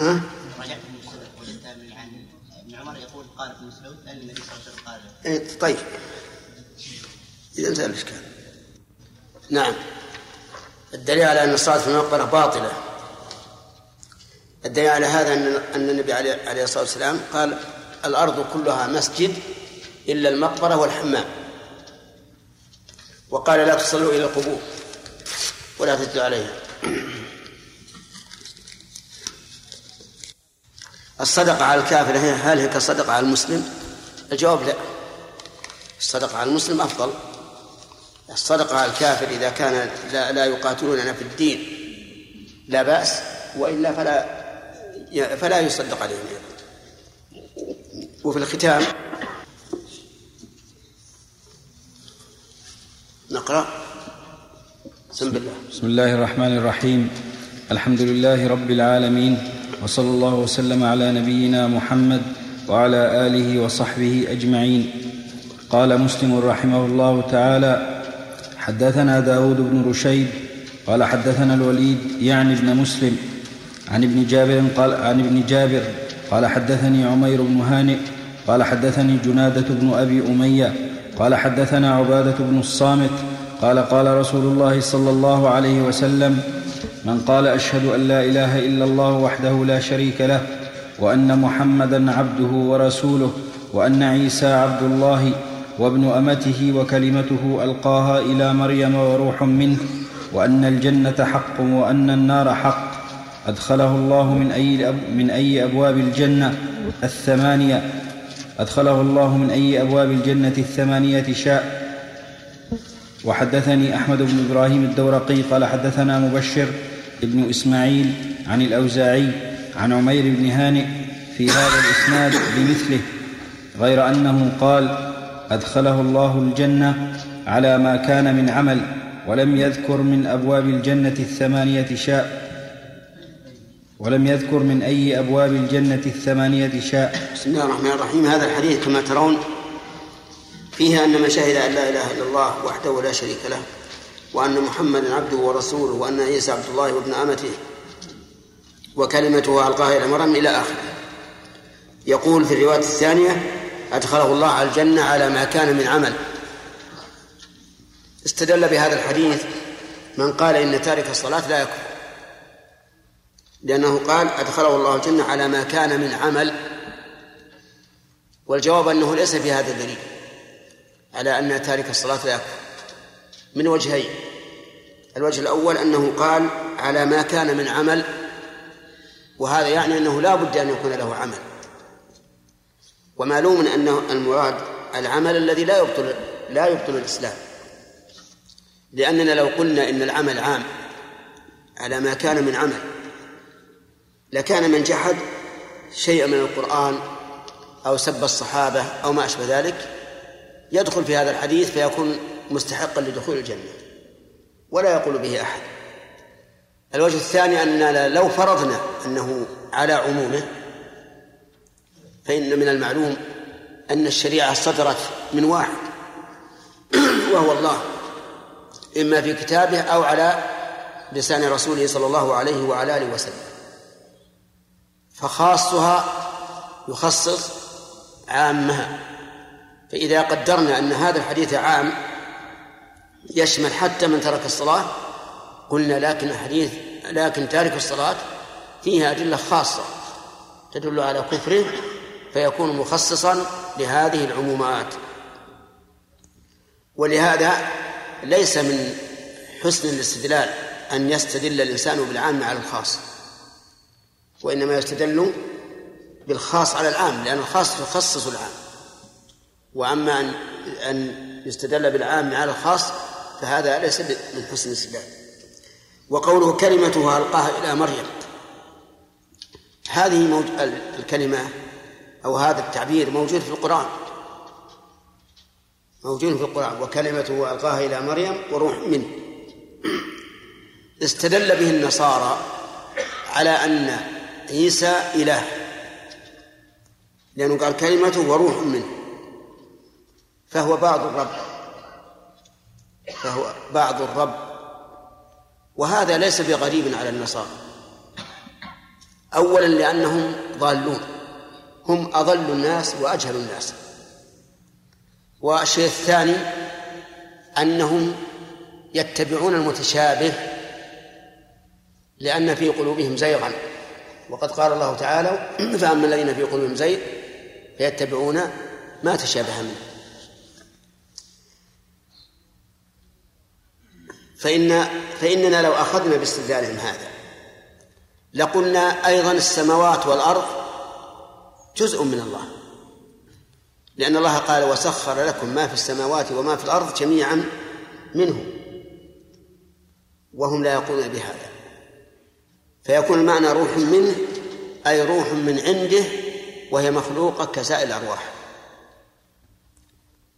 ها؟ ابن عمر يقول قال ابن مسعود ان النبي صلى الله عليه وسلم قال. إيه طيب. إذا انتهى الإشكال. نعم. الدليل على أن الصلاة في المقبرة باطلة. الدليل على هذا أن أن النبي عليه الصلاة والسلام قال الأرض كلها مسجد إلا المقبرة والحمام. وقال لا تصلوا إلى القبور ولا تتلوا عليها. الصدقة على الكافر هل هي كالصدقة على المسلم؟ الجواب لا. الصدقة على المسلم أفضل. الصدقة على الكافر إذا كان لا, لا يقاتلوننا في الدين لا بأس وإلا فلا فلا يصدق عليهم وفي الختام نقرأ. بسم الله. بسم الله الرحمن الرحيم. الحمد لله رب العالمين. وصلى الله وسلم على نبينا محمد وعلى آله وصحبه أجمعين. قال مسلم رحمه الله تعالى حدثنا داود بن رشيد قال حدثنا الوليد يعني ابن مسلم عن ابن جابر قال عن ابن جابر قال حدثني عمير بن هانئ قال حدثني جنادة بن أبي أمية قال حدثنا عبادة بن الصامت قال قال رسول الله صلى الله عليه وسلم من قال أشهد أن لا إله إلا الله وحده لا شريك له وأن محمدا عبده ورسوله وأن عيسى عبد الله وابن أمته وكلمته ألقاها إلى مريم وروح منه وأن الجنة حق وأن النار حق. أدخله الله من أي, من أي أبواب الجنة الثمانية. أدخله الله من أي أبواب الجنة الثمانية شاء. وحدثني أحمد بن إبراهيم الدورقي قال حدثنا مبشر ابن إسماعيل عن الأوزاعي عن عمير بن هانئ في هذا الإسناد بمثله غير أنه قال أدخله الله الجنة على ما كان من عمل ولم يذكر من أبواب الجنة الثمانية شاء ولم يذكر من أي أبواب الجنة الثمانية شاء. بسم الله الرحمن الرحيم. هذا الحديث كما ترون فيه أن من شهد أن لا إله إلا الله وحده لا شريك له وأن محمدا عبده ورسوله وأن عيسى عبد الله وابن أمته وكلمته ألقاها إلى مريم إلى آخره. يقول في الرواية الثانية أدخله الله على الجنة على ما كان من عمل. استدل بهذا الحديث من قال إن تارك الصلاة لا يكفر. لأنه قال أدخله الله الجنة على ما كان من عمل. والجواب أنه ليس في هذا الدليل على أن تارك الصلاة لا يكفر. من وجهين. الوجه الأول أنه قال على ما كان من عمل وهذا يعني أنه لا بد أن يكون له عمل. ومعلوم أنه المراد العمل الذي لا يبطل لا يبطل الإسلام. لأننا لو قلنا إن العمل عام على ما كان من عمل لكان من جحد شيئا من القرآن أو سب الصحابة أو ما أشبه ذلك يدخل في هذا الحديث فيكون مستحقا لدخول الجنة ولا يقول به أحد. الوجه الثاني أننا لو فرضنا أنه على عمومه فإن من المعلوم أن الشريعة صدرت من واحد وهو الله إما في كتابه أو على لسان رسوله صلى الله عليه وعلى آله وسلم. فخاصها يخصص عامها. فإذا قدرنا أن هذا الحديث عام يشمل حتى من ترك الصلاة. قلنا لكن الحديث لكن تارك الصلاة فيها أدلة خاصة تدل على كفره فيكون مخصصا لهذه العمومات. ولهذا ليس من حسن الاستدلال أن يستدل الإنسان بالعام على الخاص وإنما يستدل بالخاص على العام لأن الخاص يخصص العام. وأما أن أن يستدل بالعام على الخاص فهذا ليس من حسن الاستدلال وقوله كلمتها ألقاها إلى مريم. هذه موج... الكلمة أو هذا التعبير موجود في القرآن. موجود في القرآن. وكلمته ألقاها إلى مريم وروح منه. استدل به النصارى على أن عيسى إله. لأنه قال كلمته وروح منه. فهو بعض الرب. فهو بعض الرب. وهذا ليس بغريب على النصارى. أولا لأنهم ضالون. هم أضل الناس وأجهل الناس. والشيء الثاني أنهم يتبعون المتشابه لأن في قلوبهم زيغا. وقد قال الله تعالى فأما الذين في قلوبهم زيغ فيتبعون ما تشابه منه. فإن فإننا لو أخذنا باستدلالهم هذا لقلنا أيضا السماوات والأرض جزء من الله. لأن الله قال وسخر لكم ما في السماوات وما في الأرض جميعا منه وهم لا يقولون بهذا. فيكون المعنى روح منه أي روح من عنده وهي مخلوقة كسائر الأرواح.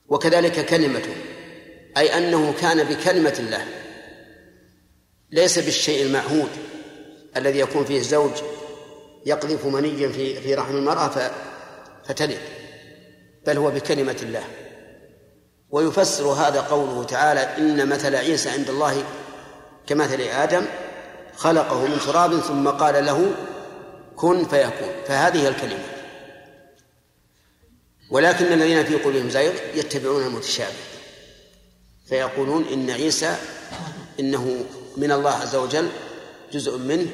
وكذلك كلمته أي أنه كان بكلمة الله. ليس بالشيء المعهود الذي يكون فيه الزوج يقذف منيا في في رحم المرأة فتلد بل هو بكلمة الله. ويفسر هذا قوله تعالى إن مثل عيسى عند الله كمثل آدم خلقه من تراب ثم قال له كن فيكون. فهذه الكلمة. ولكن الذين في قلوبهم زيغ يتبعون المتشابه فيقولون إن عيسى إنه من الله عز وجل جزء منه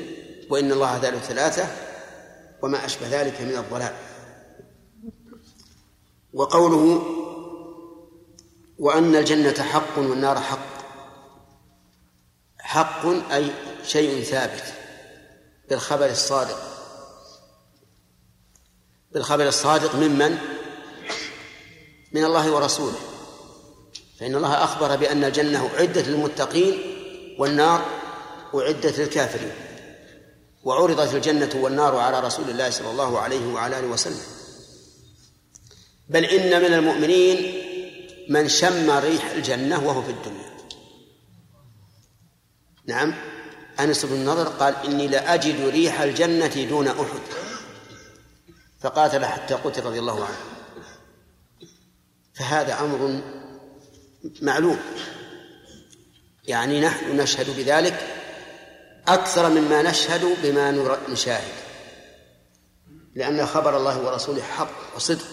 وإن الله ثالث ثلاثة وما أشبه ذلك من الضلال. وقوله وأن الجنة حق والنار حق. حق أي شيء ثابت بالخبر الصادق. بالخبر الصادق ممن من الله ورسوله. فإن الله أخبر بأن الجنة أعدت للمتقين والنار أعدت للكافرين وعرضت الجنة والنار على رسول الله صلى الله عليه وعلى آله وسلم. بل إن من المؤمنين من شم ريح الجنة وهو في الدنيا. نعم أنس بن النضر قال إني لأجد ريح الجنة دون أحد. فقاتل حتى قتل رضي الله عنه. فهذا أمر معلوم. يعني نحن نشهد بذلك أكثر مما نشهد بما نشاهد. لأن خبر الله ورسوله حق وصدق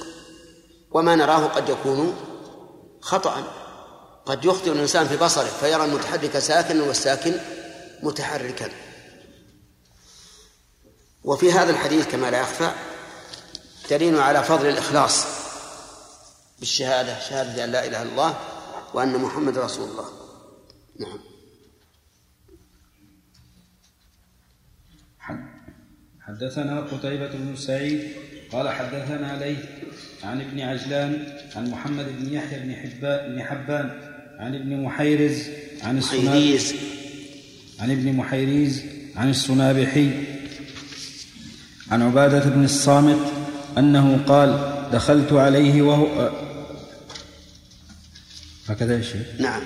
وما نراه قد يكون خطأ. قد يخطئ الإنسان في بصره فيرى المتحرك ساكنا والساكن متحركا. وفي هذا الحديث كما لا يخفى دليل على فضل الإخلاص بالشهادة شهادة أن لا إله إلا الله وأن محمد رسول الله. نعم. حدثنا قتيبة بن سعيد قال حدثنا ليث عن ابن عجلان عن محمد بن يحيى بن حبان بن حبان عن ابن محيرز عن محيريز عن ابن محيريز عن السنابحي. عن عبادة بن الصامت أنه قال دخلت عليه وهو هكذا يا شيخ. نعم.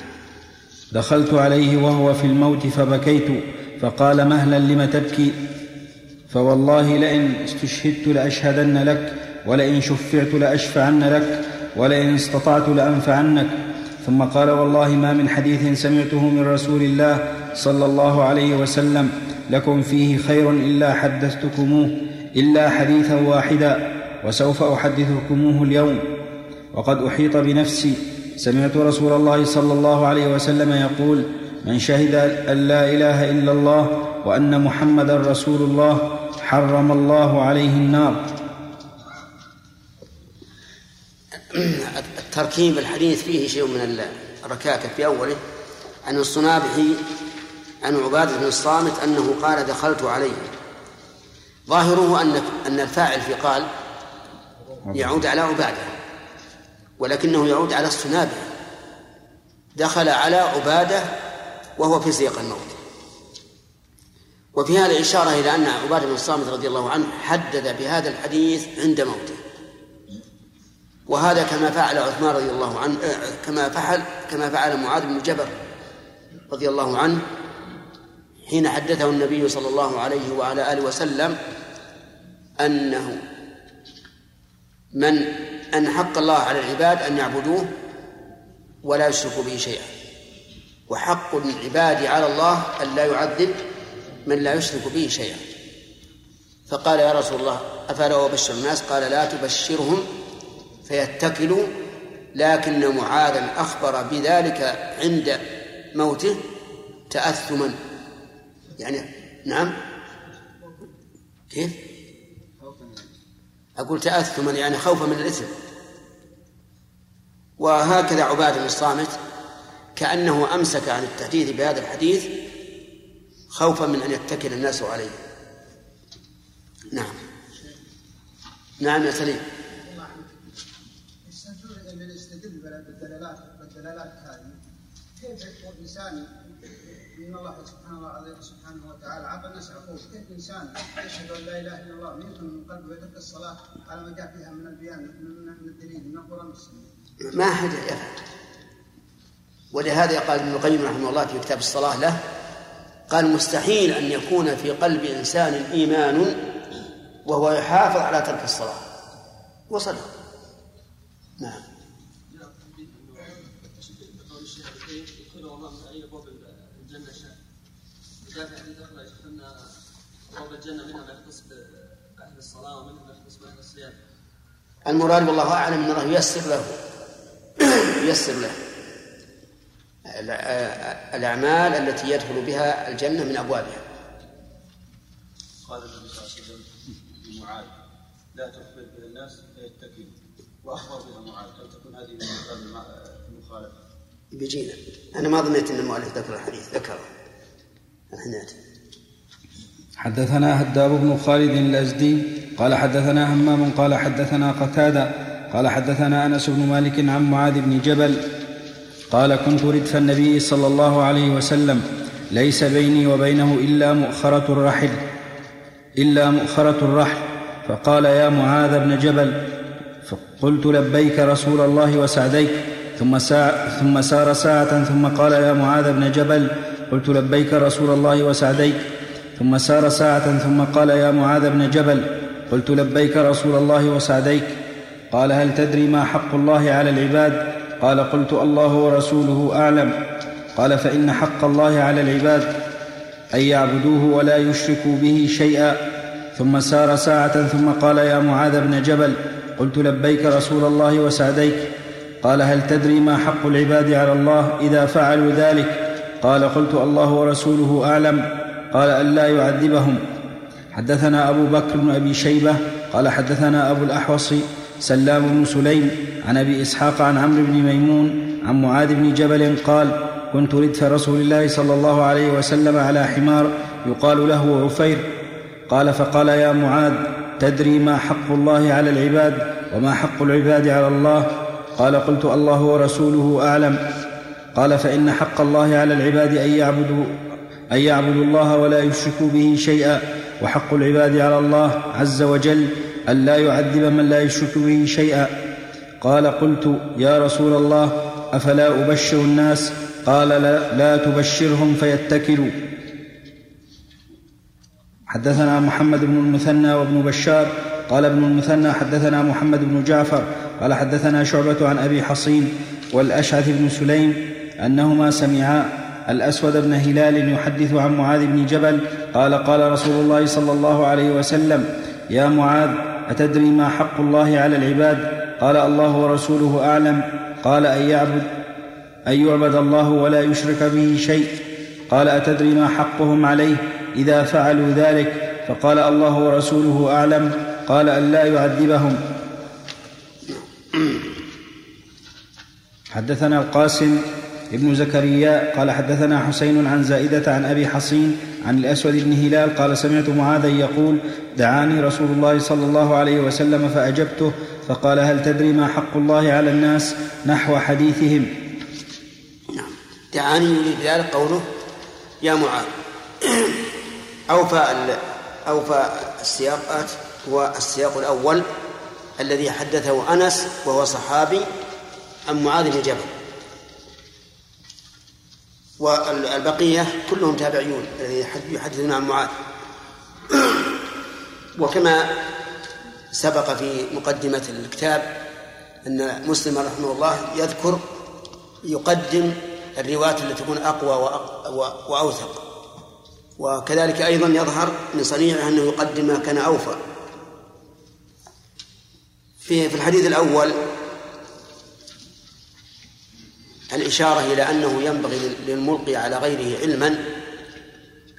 دخلت عليه وهو في الموت فبكيت فقال مهلا لم تبكي؟ فوالله لئن استشهدت لأشهدن لك ولئن شفعت لأشفعن لك ولئن استطعت لأنفعنك. ثم قال والله ما من حديث سمعته من رسول الله صلى الله عليه وسلم لكم فيه خير إلا حدثتكموه إلا حديثا واحدا وسوف أحدثكموه اليوم. وقد أحيط بنفسي سمعت رسول الله صلى الله عليه وسلم يقول من شهد أن لا إله إلا الله وأن محمدا رسول الله حرم الله عليه النار. التركيب الحديث فيه شيء من الركاكة في أوله عن الصنابحي عن عبادة بن الصامت أنه قال دخلت عليه. ظاهره أن أن الفاعل في قال يعود على عبادة. ولكنه يعود على الصنابحي دخل على عبادة وهو في سياق الموت. وفي هذا إشارة إلى أن عبادة بن الصامت رضي الله عنه حدد بهذا الحديث عند موته. وهذا كما فعل عثمان رضي الله عنه كما فعل كما فعل معاذ بن جبل رضي الله عنه حين حدثه النبي صلى الله عليه وعلى آله وسلم أنه من أن حق الله على العباد أن يعبدوه ولا يشركوا به شيئا. وحق العباد على الله أن لا يعذب من لا يشرك به شيئا. فقال يا رسول الله أفلا أبشر الناس؟ قال لا تبشرهم فيتكلوا لكن معاذا أخبر بذلك عند موته تأثما. يعني نعم. كيف؟ أقول تأثما يعني خوفا من الإثم. وهكذا عبادة بن الصامت كأنه أمسك عن التحديث بهذا الحديث خوفا من أن يتكل الناس عليه. نعم. نعم يا سليم. الدلالات هذه كيف الانسان إن الله سبحانه سبحانه وتعالى عطى الناس عقول كيف إنسان يشهد أن لا إله إلا الله ويدخل من قلبه ويترك الصلاة على ما جاء فيها من البيان من الدليل من القرآن والسنة. ما أحد يفعل ولهذا قال ابن القيم رحمه الله في كتاب الصلاة له قال مستحيل أن يكون في قلب إنسان إيمان وهو يحافظ على ترك الصلاة. وصل نعم جاء في حديث اخر ان منها ما يختص بأهل الصلاة ومنها ما يختص بأهل الصيام. المراد والله أعلم ان الله ييسر له ييسر له الأعمال التي يدخل بها الجنة من أبوابها. قال النبي صلى الله عليه وسلم لمعاذ لا تخبر بها الناس فيتكلوا وأخبر بها معاذ هل تكون هذه من المخالفة؟ بيجينا أنا ما ظنيت أن المؤلف ذكر الحديث ذكره حدثنا هداب بن خالد الأزدي قال حدثنا همام قال حدثنا قتادة قال حدثنا أنس بن مالك عن معاذ بن جبل قال كنت ردف النبي صلى الله عليه وسلم ليس بيني وبينه إلا مؤخرة الرحل إلا مؤخرة الرحل فقال يا معاذ بن جبل فقلت لبيك رسول الله وسعديك ثم, ساعة ثم سار ساعة ثم قال يا معاذ بن جبل قلت لبيك رسول الله وسعديك ثم سار ساعة ثم قال يا معاذ بن جبل قلت لبيك رسول الله وسعديك قال هل تدري ما حق الله على العباد قال قلت الله ورسوله أعلم قال فإن حق الله على العباد أن يعبدوه ولا يشركوا به شيئا ثم سار ساعة ثم قال يا معاذ بن جبل قلت لبيك رسول الله وسعديك قال هل تدري ما حق العباد على الله إذا فعلوا ذلك قال قلت الله ورسوله أعلم قال الا يعذبهم. حدثنا أبو بكر بن أبي شيبة قال حدثنا أبو الأحوص سلام بن سليم عن أبي إسحاق عن عمرو بن ميمون عن معاذ بن جبل قال كنت ردف رسول الله صلى الله عليه وسلم على حمار يقال له عفير. قال فقال يا معاذ تدري ما حق الله على العباد وما حق العباد على الله؟ قال قلت الله ورسوله أعلم. قال فإن حق الله على العباد أن يعبدوا أن يعبدوا الله ولا يشركوا به شيئا. وحق العباد على الله عز وجل أن لا يعذب من لا يشرك به شيئا. قال قلت يا رسول الله أفلا أبشر الناس؟ قال لا, لا تبشرهم فيتكلوا. حدثنا محمد بن المثنى وابن بشار. قال ابن المثنى حدثنا محمد بن جعفر. قال حدثنا شعبة عن أبي حصين والأشعث بن سليم أنهما سمعا. الأسود بن هلال يحدث عن معاذ بن جبل قال قال رسول الله صلى الله عليه وسلم يا معاذ أتدري ما حق الله على العباد؟ قال الله ورسوله أعلم. قال أن يعبد أن يعبد الله ولا يشرك به شيء. قال أتدري ما حقهم عليه؟ إذا فعلوا ذلك فقال الله ورسوله أعلم. قال أن لا يعذبهم. حدثنا القاسم ابن زكريا قال حدثنا حسين عن زائدة عن أبي حصين عن الأسود بن هلال قال سمعت معاذا يقول دعاني رسول الله صلى الله عليه وسلم فأجبته فقال هل تدري ما حق الله على الناس نحو حديثهم؟ نعم. دعاني يريد قوله يا معاذ أوفى أوفى السياقات هو السياق الأول الذي حدثه أنس وهو صحابي عن معاذ بن جبل؟ والبقية كلهم تابعيون الذين يحدثون عن معاذ. وكما سبق في مقدمة الكتاب أن مسلم رحمه الله يذكر يقدم الرواية التي تكون أقوى وأوثق. وكذلك أيضا يظهر من صنيعه أنه يقدم ما كان أوفى. في في الحديث الأول الإشارة إلى أنه ينبغي للملقي على غيره علما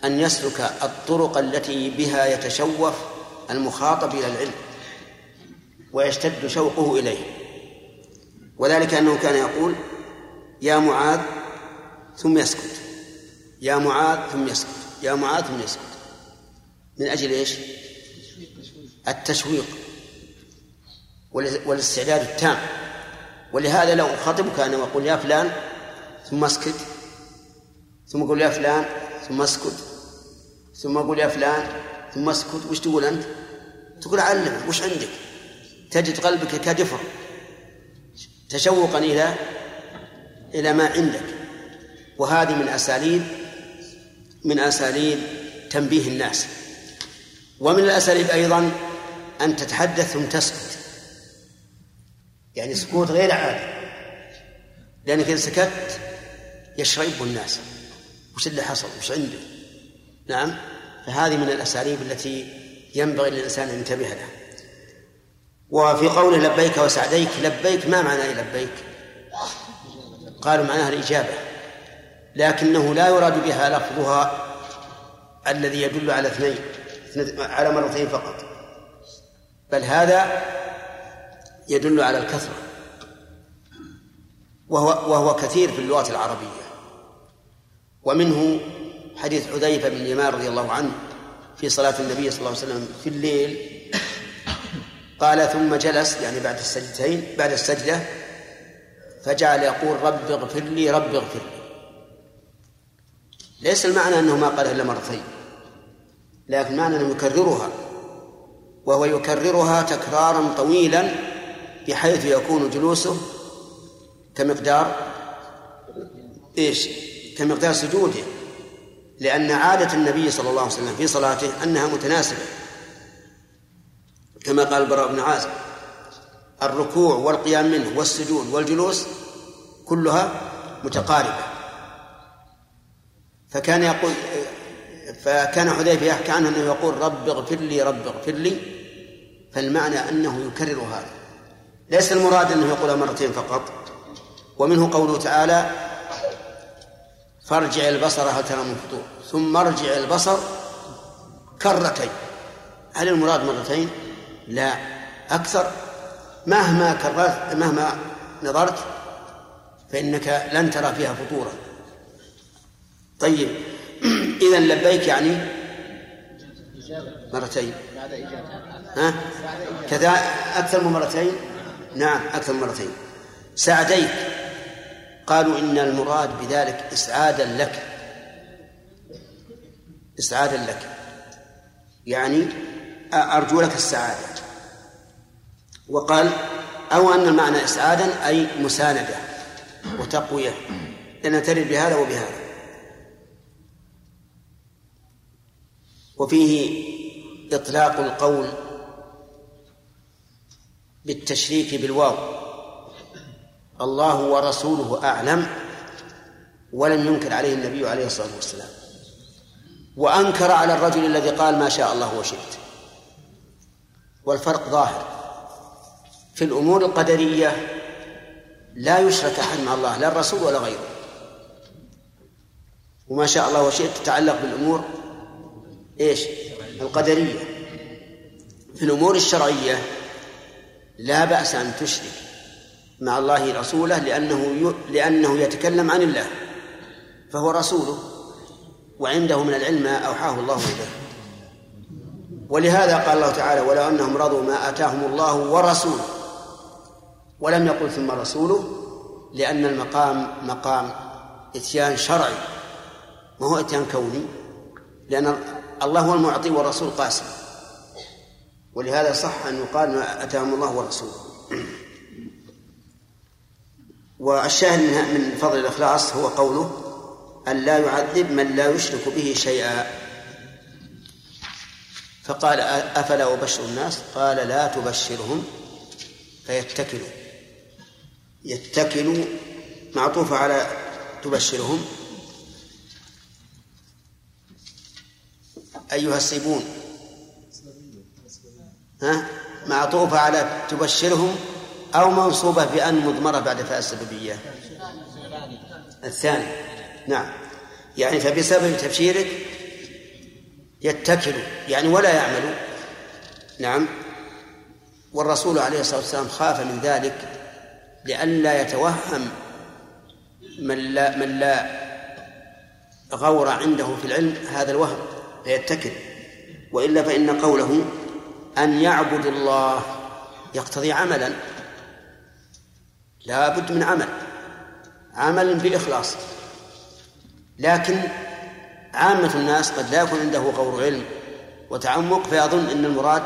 أن يسلك الطرق التي بها يتشوف المخاطب إلى العلم ويشتد شوقه إليه. وذلك أنه كان يقول يا معاذ ثم يسكت. يا معاذ ثم يسكت. يا معاذ ثم يسكت. من أجل إيش؟ التشويق. والاستعداد التام. ولهذا لو خطبك أنا وأقول يا فلان ثم اسكت ثم أقول يا فلان ثم اسكت ثم أقول يا فلان ثم اسكت وش تقول أنت؟ تقول علم وش عندك؟ تجد قلبك كدفر تشوقا إلى إلى ما عندك وهذه من أساليب من أساليب تنبيه الناس ومن الأساليب أيضا أن تتحدث ثم تسكت يعني سكوت غير عادي. لأنك إذا سكت يشرب الناس. وش اللي حصل؟ وش عنده؟ نعم؟ فهذه من الأساليب التي ينبغي للإنسان أن ينتبه لها. وفي قوله لبيك وسعديك لبيك ما معنى لبيك؟ قالوا معناها الإجابة. لكنه لا يراد بها لفظها الذي يدل على اثنين على مرتين فقط. بل هذا يدل على الكثرة. وهو وهو كثير في اللغة العربية. ومنه حديث حذيفة بن اليمان رضي الله عنه في صلاة النبي صلى الله عليه وسلم في الليل. قال ثم جلس يعني بعد السجدتين بعد السجدة فجعل يقول رب اغفر لي رب اغفر لي. ليس المعنى أنه ما قال إلا مرتين لكن معنى أنه يكررها. وهو يكررها تكرارا طويلا بحيث يكون جلوسه كمقدار إيش؟ كمقدار سجوده. لأن عادة النبي صلى الله عليه وسلم في صلاته أنها متناسبة. كما قال البراء بن عازب الركوع والقيام منه والسجود والجلوس كلها متقاربة. فكان يقول فكان حذيفة يحكي عنه أنه يقول رب اغفر لي رب اغفر لي. فالمعنى أنه يكرر هذا. ليس المراد أنه يقولها مرتين فقط. ومنه قوله تعالى فارجع البصر هل ترى من فطور. ثم ارجع البصر كرتين. هل المراد مرتين؟ لا. أكثر. مهما كررت مهما نظرت فإنك لن ترى فيها فطورا. طيب. إذا لبيك يعني مرتين. ها؟ كذا أكثر من مرتين؟ نعم أكثر من مرتين. سعديك. قالوا إن المراد بذلك إسعادا لك. إسعادا لك. يعني أرجو لك السعادة. وقال أو أن المعنى إسعادا أي مساندة وتقوية. لأن ترد بهذا وبهذا. وفيه إطلاق القول بالتشريك بالواو. الله ورسوله أعلم ولم ينكر عليه النبي عليه الصلاة والسلام. وأنكر على الرجل الذي قال ما شاء الله وشئت. والفرق ظاهر. في الأمور القدرية لا يشرك أحد مع الله لا الرسول ولا غيره. وما شاء الله وشئت تتعلق بالأمور إيش؟ القدرية. في الأمور الشرعية لا بأس أن تشرك مع الله رسوله لأنه لأنه يتكلم عن الله فهو رسوله وعنده من العلم ما أوحاه الله إليه. ولهذا قال الله تعالى ولو أنهم رضوا ما آتاهم الله ورسوله ولم يقل ثم رسوله لأن المقام مقام إتيان شرعي ما هو إتيان كوني لأن الله هو المعطي والرسول قاسم. ولهذا صح أن يقال ما أتاهم الله ورسوله. والشاهد من فضل الإخلاص هو قوله أن لا يعذب من لا يشرك به شيئا. فقال أفلا أبشر الناس؟ قال لا تبشرهم. فيتكلوا يتكلوا معطوفة على تبشرهم. أيها الصيبون ها؟ معطوفة على تبشرهم أو منصوبة بأن مضمرة بعد فاء السببية. الثاني. نعم. يعني فبسبب تبشيرك يتكل يعني ولا يعمل. نعم. والرسول عليه الصلاة والسلام خاف من ذلك لئلا يتوهم من لا من لا غور عنده في العلم هذا الوهم فيتكل. وإلا فإن قوله أن يعبد الله يقتضي عملا. لا بد من عمل عمل بإخلاص. لكن عامة الناس قد لا يكون عنده غور علم وتعمق فيظن أن المراد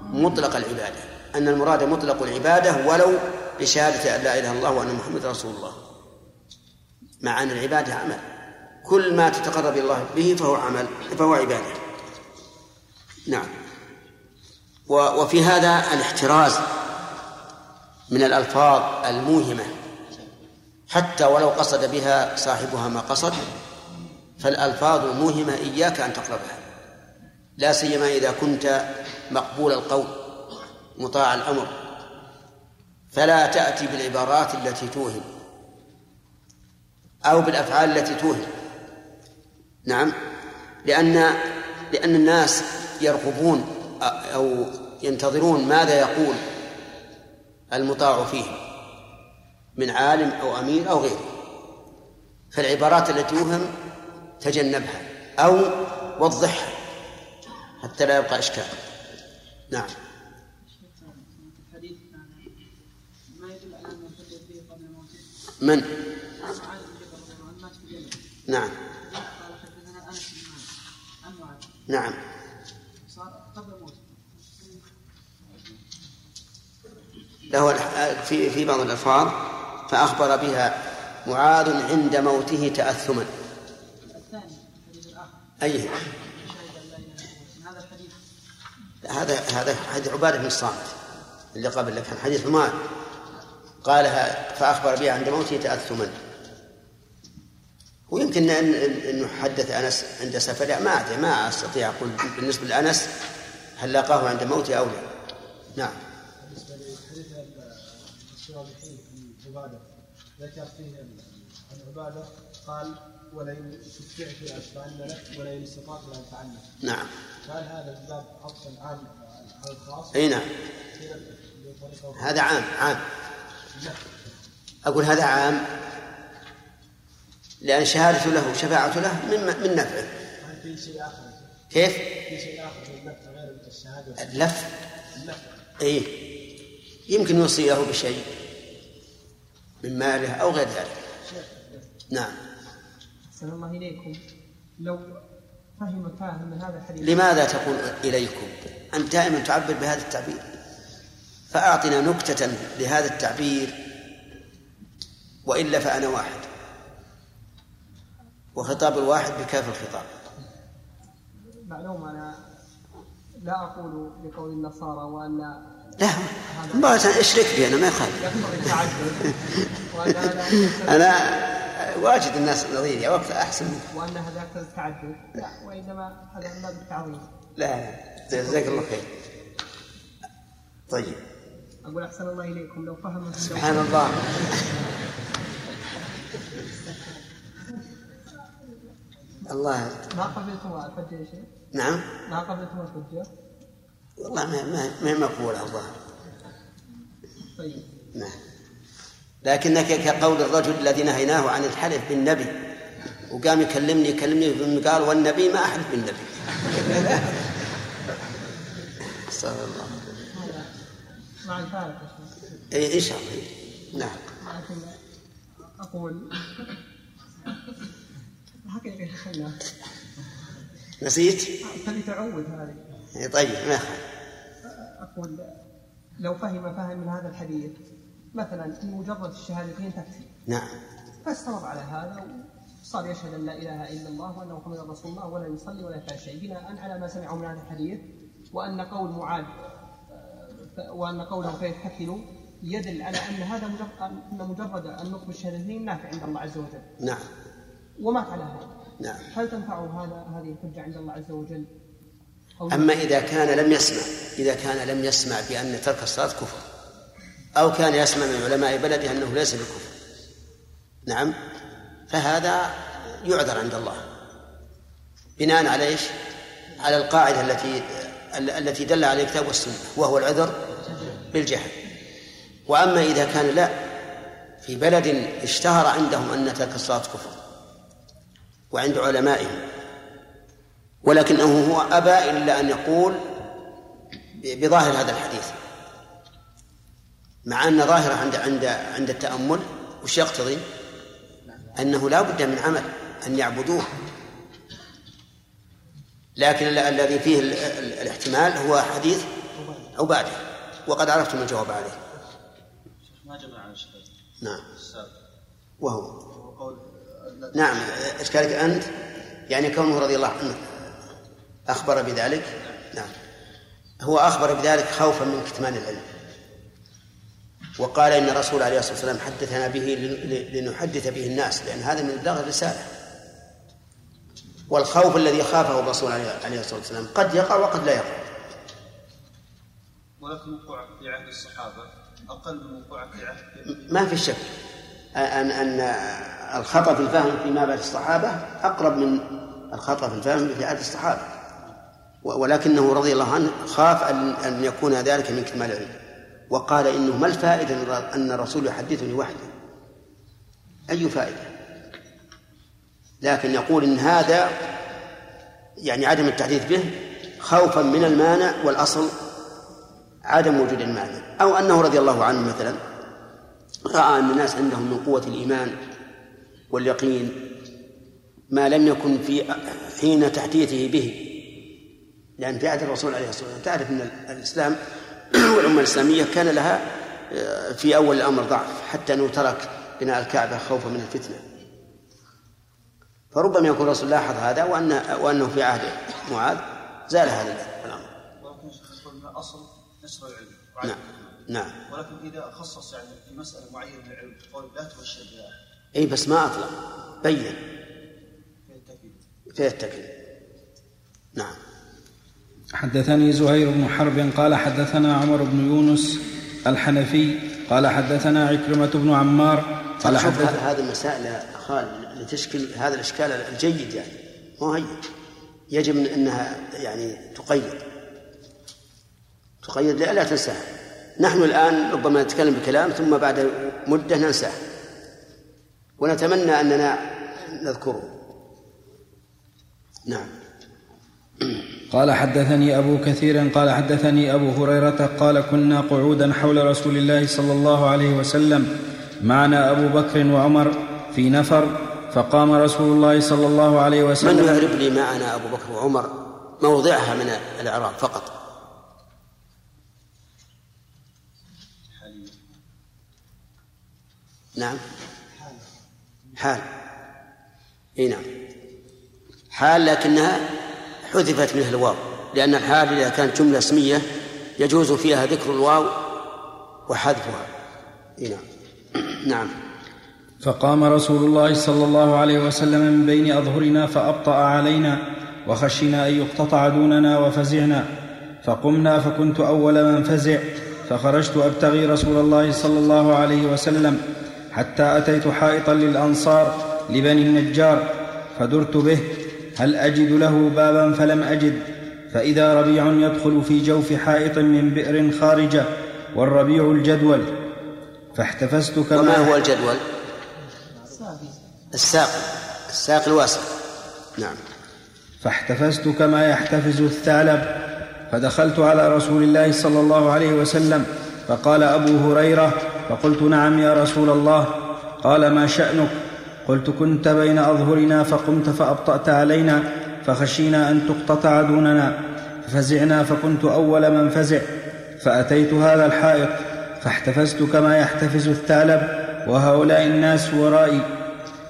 مطلق العبادة أن المراد مطلق العبادة ولو بشهادة أن لا إله إلا الله وأن محمد رسول الله. مع أن العبادة عمل. كل ما تتقرب الله به فهو عمل فهو عبادة. نعم. وفي هذا الاحتراز من الألفاظ الموهمة. حتى ولو قصد بها صاحبها ما قصد فالألفاظ الموهمة إياك أن تقربها. لا سيما إذا كنت مقبول القول مطاع الأمر. فلا تأتي بالعبارات التي توهم أو بالأفعال التي توهم. نعم لأن لأن الناس يرغبون أو ينتظرون ماذا يقول المطاع فيه من عالم أو أمير أو غيره. فالعبارات التي يوهم تجنبها أو وضحها حتى لا يبقى إشكال. نعم. من؟ نعم. نعم. له في في بعض الألفاظ فأخبر بها معاذ عند موته تأثما. أي. هذا هذا حديث عبادة بن الصامت اللي قبل لك حديث معاذ قالها فأخبر بها عند موته تأثما. ويمكن أن أنه حدث أنس عند سفره ما ما أستطيع أقول بالنسبة لأنس هل لاقاه عند موته أو لا. نعم. ذكر فيه العبادة قال ولئن شفعت فأن لك ولئن استطعت لأن تعلم نعم قال هذا الباب عطفا عام على الخاص أي نعم. هذا عام عام. أقول هذا عام لأن شهادة له وشفاعة له من من نفعه. في شيء آخر كيف؟ في شيء آخر من النفع غير الشهادة اللف اللف إيه. يمكن يوصيه بشيء. من ماله أو غير ذلك. نعم. أحسن الله إليكم. لو فهم فاهم من هذا الحديث. لماذا تقول إليكم؟ أنت دائما تعبر بهذا التعبير. فأعطنا نكتة لهذا التعبير وإلا فأنا واحد. وخطاب الواحد بكاف الخطاب. معلوم أنا لا أقول بقول النصارى وأن لا مباشرة اشرك بي أنا ما يخالف. أنا واجد الناس نظيري وقت أحسن. منك. وأن هذا يقتضي التعدد لا وإنما هذا من باب التعظيم لا لا جزاك الله خير. طيب. أقول أحسن الله إليكم لو فهم سبحان الله. الله. ما قبلتم الحجة يا شيخ؟ نعم. ما قبلتم الحجة؟ والله ما ما ما مقبولة الظاهر طيب. نعم. لكنك كقول الرجل الذي نهيناه عن الحلف بالنبي وقام يكلمني يكلمني قال والنبي ما أحلف بالنبي. استغفر الله. مع الفارق. اي إن شاء الله. نعم. يا شيخنا نسيت؟ تبي تعود هذه. طيب ما يخالف. أقول لو فهم فهم من هذا الحديث مثلا مجرد الشهادتين تكفي. نعم. فاستمر على هذا وصار يشهد أن لا إله إلا الله وأن محمدا رسول الله ولا يصلي ولا يفعل شيء. بناء على ما سمعه من هذا الحديث وأن قول معاذ وأن قوله فيتكلوا يدل على أن هذا مجرد أن مجرد النطق بالشهادتين نافع عند الله عز وجل. نعم. ومات على هذا؟ نعم. هل تنفعه هذا هذه الحجة عند الله عز وجل؟ أما إذا كان لم يسمع إذا كان لم يسمع بأن ترك الصلاة كفر. أو كان يسمع من علماء بلده أنه ليس بكفر. نعم. فهذا يعذر عند الله. بناء على إيش؟ على القاعدة التي التي دل عليها الكتاب والسنة وهو العذر بالجهل. وأما إذا كان لا في بلد اشتهر عندهم أن ترك الصلاة كفر وعند علمائهم ولكنه هو أبى إلا أن يقول بظاهر هذا الحديث. مع أن ظاهره عند عند عند التأمل وش يقتضي؟ أنه لا بد من عمل أن يعبدوه. لكن ال- الذي فيه ال- ال- الاحتمال هو حديث عبادة وقد عرفتم الجواب عليه. ما جمع عن الشهادة نعم. وهو. نعم إشكالك أنت؟ يعني كونه رضي الله عنه. أخبر بذلك؟ نعم. هو أخبر بذلك خوفا من كتمان العلم. وقال إن الرسول عليه الصلاة والسلام حدثنا به لن- لنحدث به الناس لأن هذا من إبلاغ الرسالة. والخوف الذي خافه الرسول عليه الصلاة والسلام قد يقع وقد لا يقع. ولكن وقوع في عهد الصحابة أقل من وقوع في عهد ما في شك. أن أن الخطأ في الفهم فيما بعد الصحابة أقرب من الخطأ في الفهم في عهد الصحابة. ولكنه رضي الله عنه خاف أن أن يكون ذلك من كمال العلم. وقال إنه ما الفائدة أن الرسول يحدثني وحده؟ أي فائدة؟ لكن يقول إن هذا يعني عدم التحديث به خوفا من المانع والأصل عدم وجود المانع. أو أنه رضي الله عنه مثلا رأى أن الناس عندهم من قوة الإيمان واليقين ما لم يكن في حين تحديثه به. لأن في عهد الرسول عليه الصلاة والسلام تعرف أن الإسلام والأمة الإسلامية كان لها آه، في أول الأمر ضعف حتى أنه ترك بناء الكعبة خوفا من الفتنة. فربما يكون الرسول لاحظ هذا وأن وأنه في عهد معاذ زال هذا الأمر. ولكن الأصل نشر العلم. نعم نعم. ولكن إذا خصص يعني في مسألة معينة من العلم قول لا تبشر بها. إي بس ما أطلق. بين. فيتكل فيتكل نعم. حدثني زهير بن حرب قال حدثنا عمر بن يونس الحنفي قال حدثنا عكرمة بن عمار قال حدث هذه المسائل يا خال لتشكل هذا الإشكال الجيد يعني مو هين. يجب إنها يعني تقيد. تقيد لا تنساها. نحن الآن ربما نتكلم بكلام ثم بعد مدة ننساه. ونتمنى أننا نذكره. نعم. قال حدثني أبو كثير قال حدثني أبو هريرة قال كنا قعودا حول رسول الله صلى الله عليه وسلم معنا أبو بكر وعمر في نفر فقام رسول الله صلى الله عليه من وسلم يعرف لي معنا أبو بكر وعمر؟ موضعها من الإعراب فقط. نعم. حال. إي نعم. حال لكنها حذفت منها الواو لأن الحال إذا كانت جملة اسمية يجوز فيها ذكر الواو وحذفها. نعم. نعم. فقام رسول الله صلى الله عليه وسلم من بين أظهرنا فأبطأ علينا وخشينا أن يقتطع دوننا وفزعنا. فقمنا فكنت أول من فزع فخرجت أبتغي رسول الله صلى الله عليه وسلم حتى أتيت حائطا للأنصار لبني النجار فدرت به هل أجد له بابا فلم أجد؟ فإذا ربيع يدخل في جوف حائط من بئر خارجة والربيع الجدول فاحتفزت كما وما هو الجدول؟ الساق الساق الواسع. نعم. فاحتفزت كما يحتفز الثعلب فدخلت على رسول الله صلى الله عليه وسلم فقال أبو هريرة فقلت نعم يا رسول الله قال ما شأنك؟ قلت كنت بين أظهرنا فقمت فأبطأت علينا فخشينا أن تقتطع دوننا ففزعنا فكنت أول من فزع فأتيت هذا الحائط فاحتفزت كما يحتفز الثعلب وهؤلاء الناس ورائي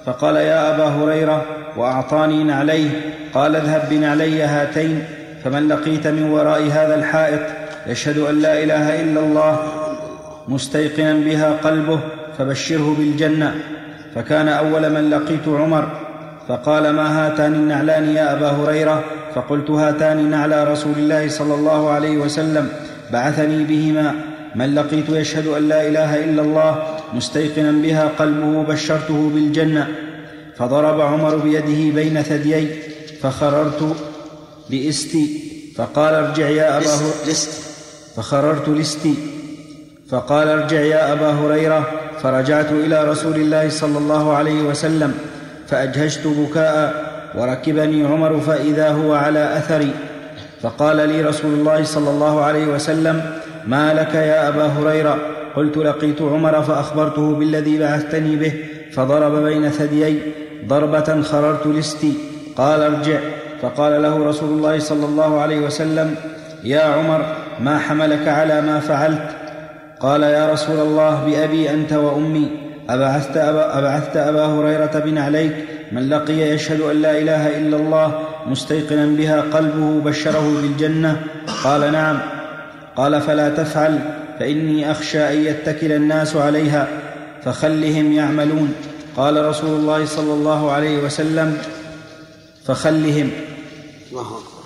فقال يا أبا هريرة وأعطاني نعليه قال اذهب بنعلي هاتين فمن لقيت من وراء هذا الحائط يشهد أن لا إله إلا الله مستيقنا بها قلبه فبشره بالجنة فكان أول من لقيت عمر فقال ما هاتان النعلان يا أبا هريرة؟ فقلت هاتان نعلى رسول الله صلى الله عليه وسلم بعثني بهما. من لقيت يشهد أن لا إله إلا الله مستيقنا بها قلبه بشرته بالجنة. فضرب عمر بيده بين ثديي فخررت لإستي فقال ارجع يا أبا هريرة فخررت لستي فقال ارجع يا أبا هريرة. فرجعت إلى رسول الله صلى الله عليه وسلم فأجهشت بكاء وركبني عمر فإذا هو على أثري. فقال لي رسول الله صلى الله عليه وسلم ما لك يا أبا هريرة؟ قلت لقيت عمر فأخبرته بالذي بعثتني به فضرب بين ثديي ضربة خررت لستي. قال ارجع. فقال له رسول الله صلى الله عليه وسلم يا عمر ما حملك على ما فعلت؟ قال يا رسول الله بأبي أنت وأمي أبعثت أبا, أبعثت أبا هريرة بن عليك من لقي يشهد أن لا إله إلا الله مستيقنا بها قلبه بشره بالجنة؟ قال نعم. قال فلا تفعل فإني أخشى أن يتكل الناس عليها فخلهم يعملون. قال رسول الله صلى الله عليه وسلم فخلهم. الله أكبر.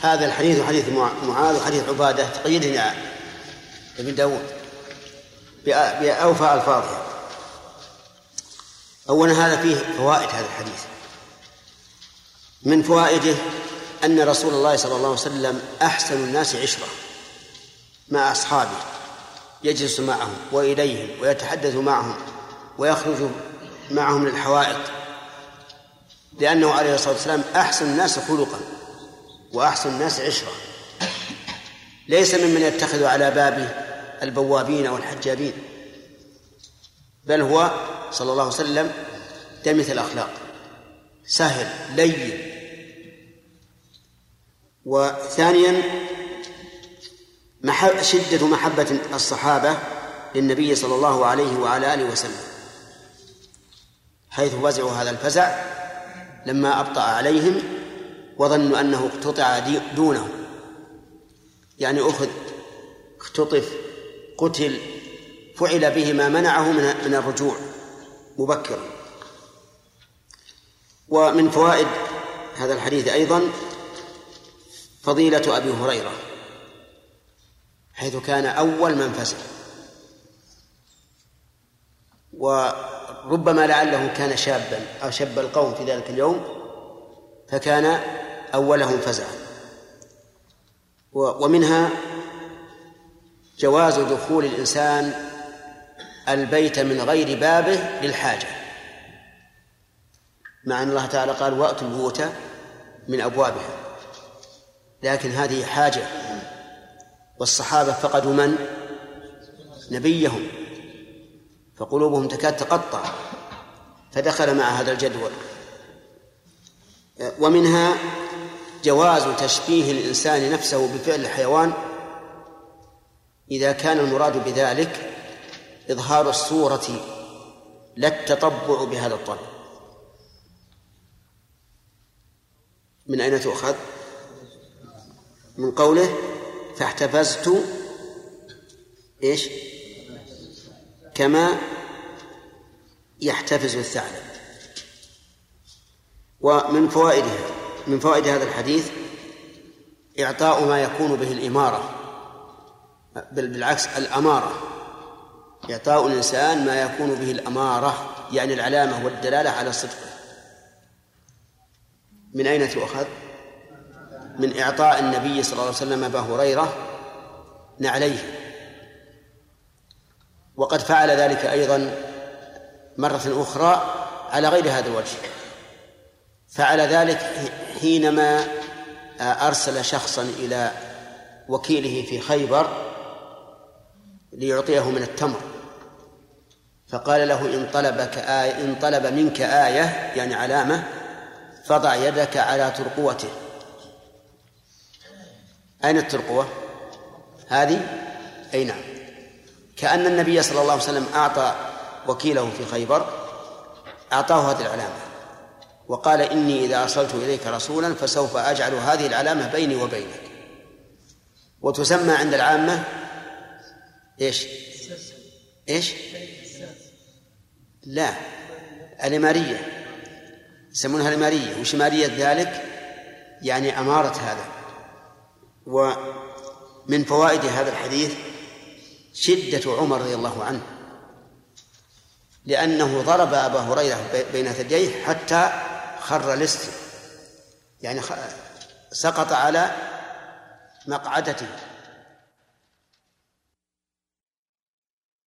هذا الحديث حديث معاذ وحديث عبادة تقيده ابن داود. بأوفى ألفاظها أولا هذا فيه فوائد هذا الحديث. من فوائده أن رسول الله صلى الله عليه وسلم أحسن الناس عشرة مع أصحابه يجلس معهم وإليهم ويتحدث معهم ويخرج معهم للحوائط. لأنه عليه الصلاة والسلام أحسن الناس خلقا وأحسن الناس عشرة. ليس ممن يتخذ على بابه البوابين أو الحجابين بل هو صلى الله عليه وسلم دمث الأخلاق سهل لين. وثانيا شدة محبة الصحابة للنبي صلى الله عليه وعلى آله وسلم حيث فزعوا هذا الفزع لما أبطأ عليهم وظنوا أنه اقتطع دونه. يعني أخذ اختطف قتل فعل به ما منعه من الرجوع مبكرا ومن فوائد هذا الحديث أيضا فضيلة أبي هريرة حيث كان أول من فزع وربما لعله كان شابا أو شاب القوم في ذلك اليوم فكان أولهم فزعا. ومنها جواز دخول الإنسان البيت من غير بابه للحاجة. مع أن الله تعالى قال وأتوا البيوت من أبوابها. لكن هذه حاجة والصحابة فقدوا من؟ نبيهم. فقلوبهم تكاد تقطع فدخل مع هذا الجدول. ومنها جواز تشبيه الإنسان نفسه بفعل الحيوان إذا كان المراد بذلك إظهار الصورة لا التطبع بهذا الطبع من أين تؤخذ؟ من قوله فاحتفزت إيش؟ كما يحتفز الثعلب. ومن فوائدها من فوائد هذا الحديث إعطاء ما يكون به الإمارة بل بالعكس الأمارة. إعطاء الإنسان ما يكون به الأمارة يعني العلامة والدلالة على صدقه. من أين تؤخذ؟ من إعطاء النبي صلى الله عليه وسلم أبا هريرة نعليه. وقد فعل ذلك أيضا مرة أخرى على غير هذا الوجه. فعل ذلك حينما أرسل شخصا إلى وكيله في خيبر ليعطيه من التمر. فقال له إن طلبك آية إن طلب منك آية يعني علامة فضع يدك على ترقوته. أين الترقوة؟ هذه؟ أي نعم. كأن النبي صلى الله عليه وسلم أعطى وكيله في خيبر أعطاه هذه العلامة. وقال إني إذا أرسلت إليك رسولا فسوف أجعل هذه العلامة بيني وبينك. وتسمى عند العامة إيش؟ إيش؟ لا الإمارية يسمونها الإمارية وش إمارية ذلك؟ يعني أمارة هذا. ومن فوائد هذا الحديث شدة عمر رضي الله عنه. لأنه ضرب أبا هريرة بين ثدييه حتى خر لست. يعني سقط على مقعدته.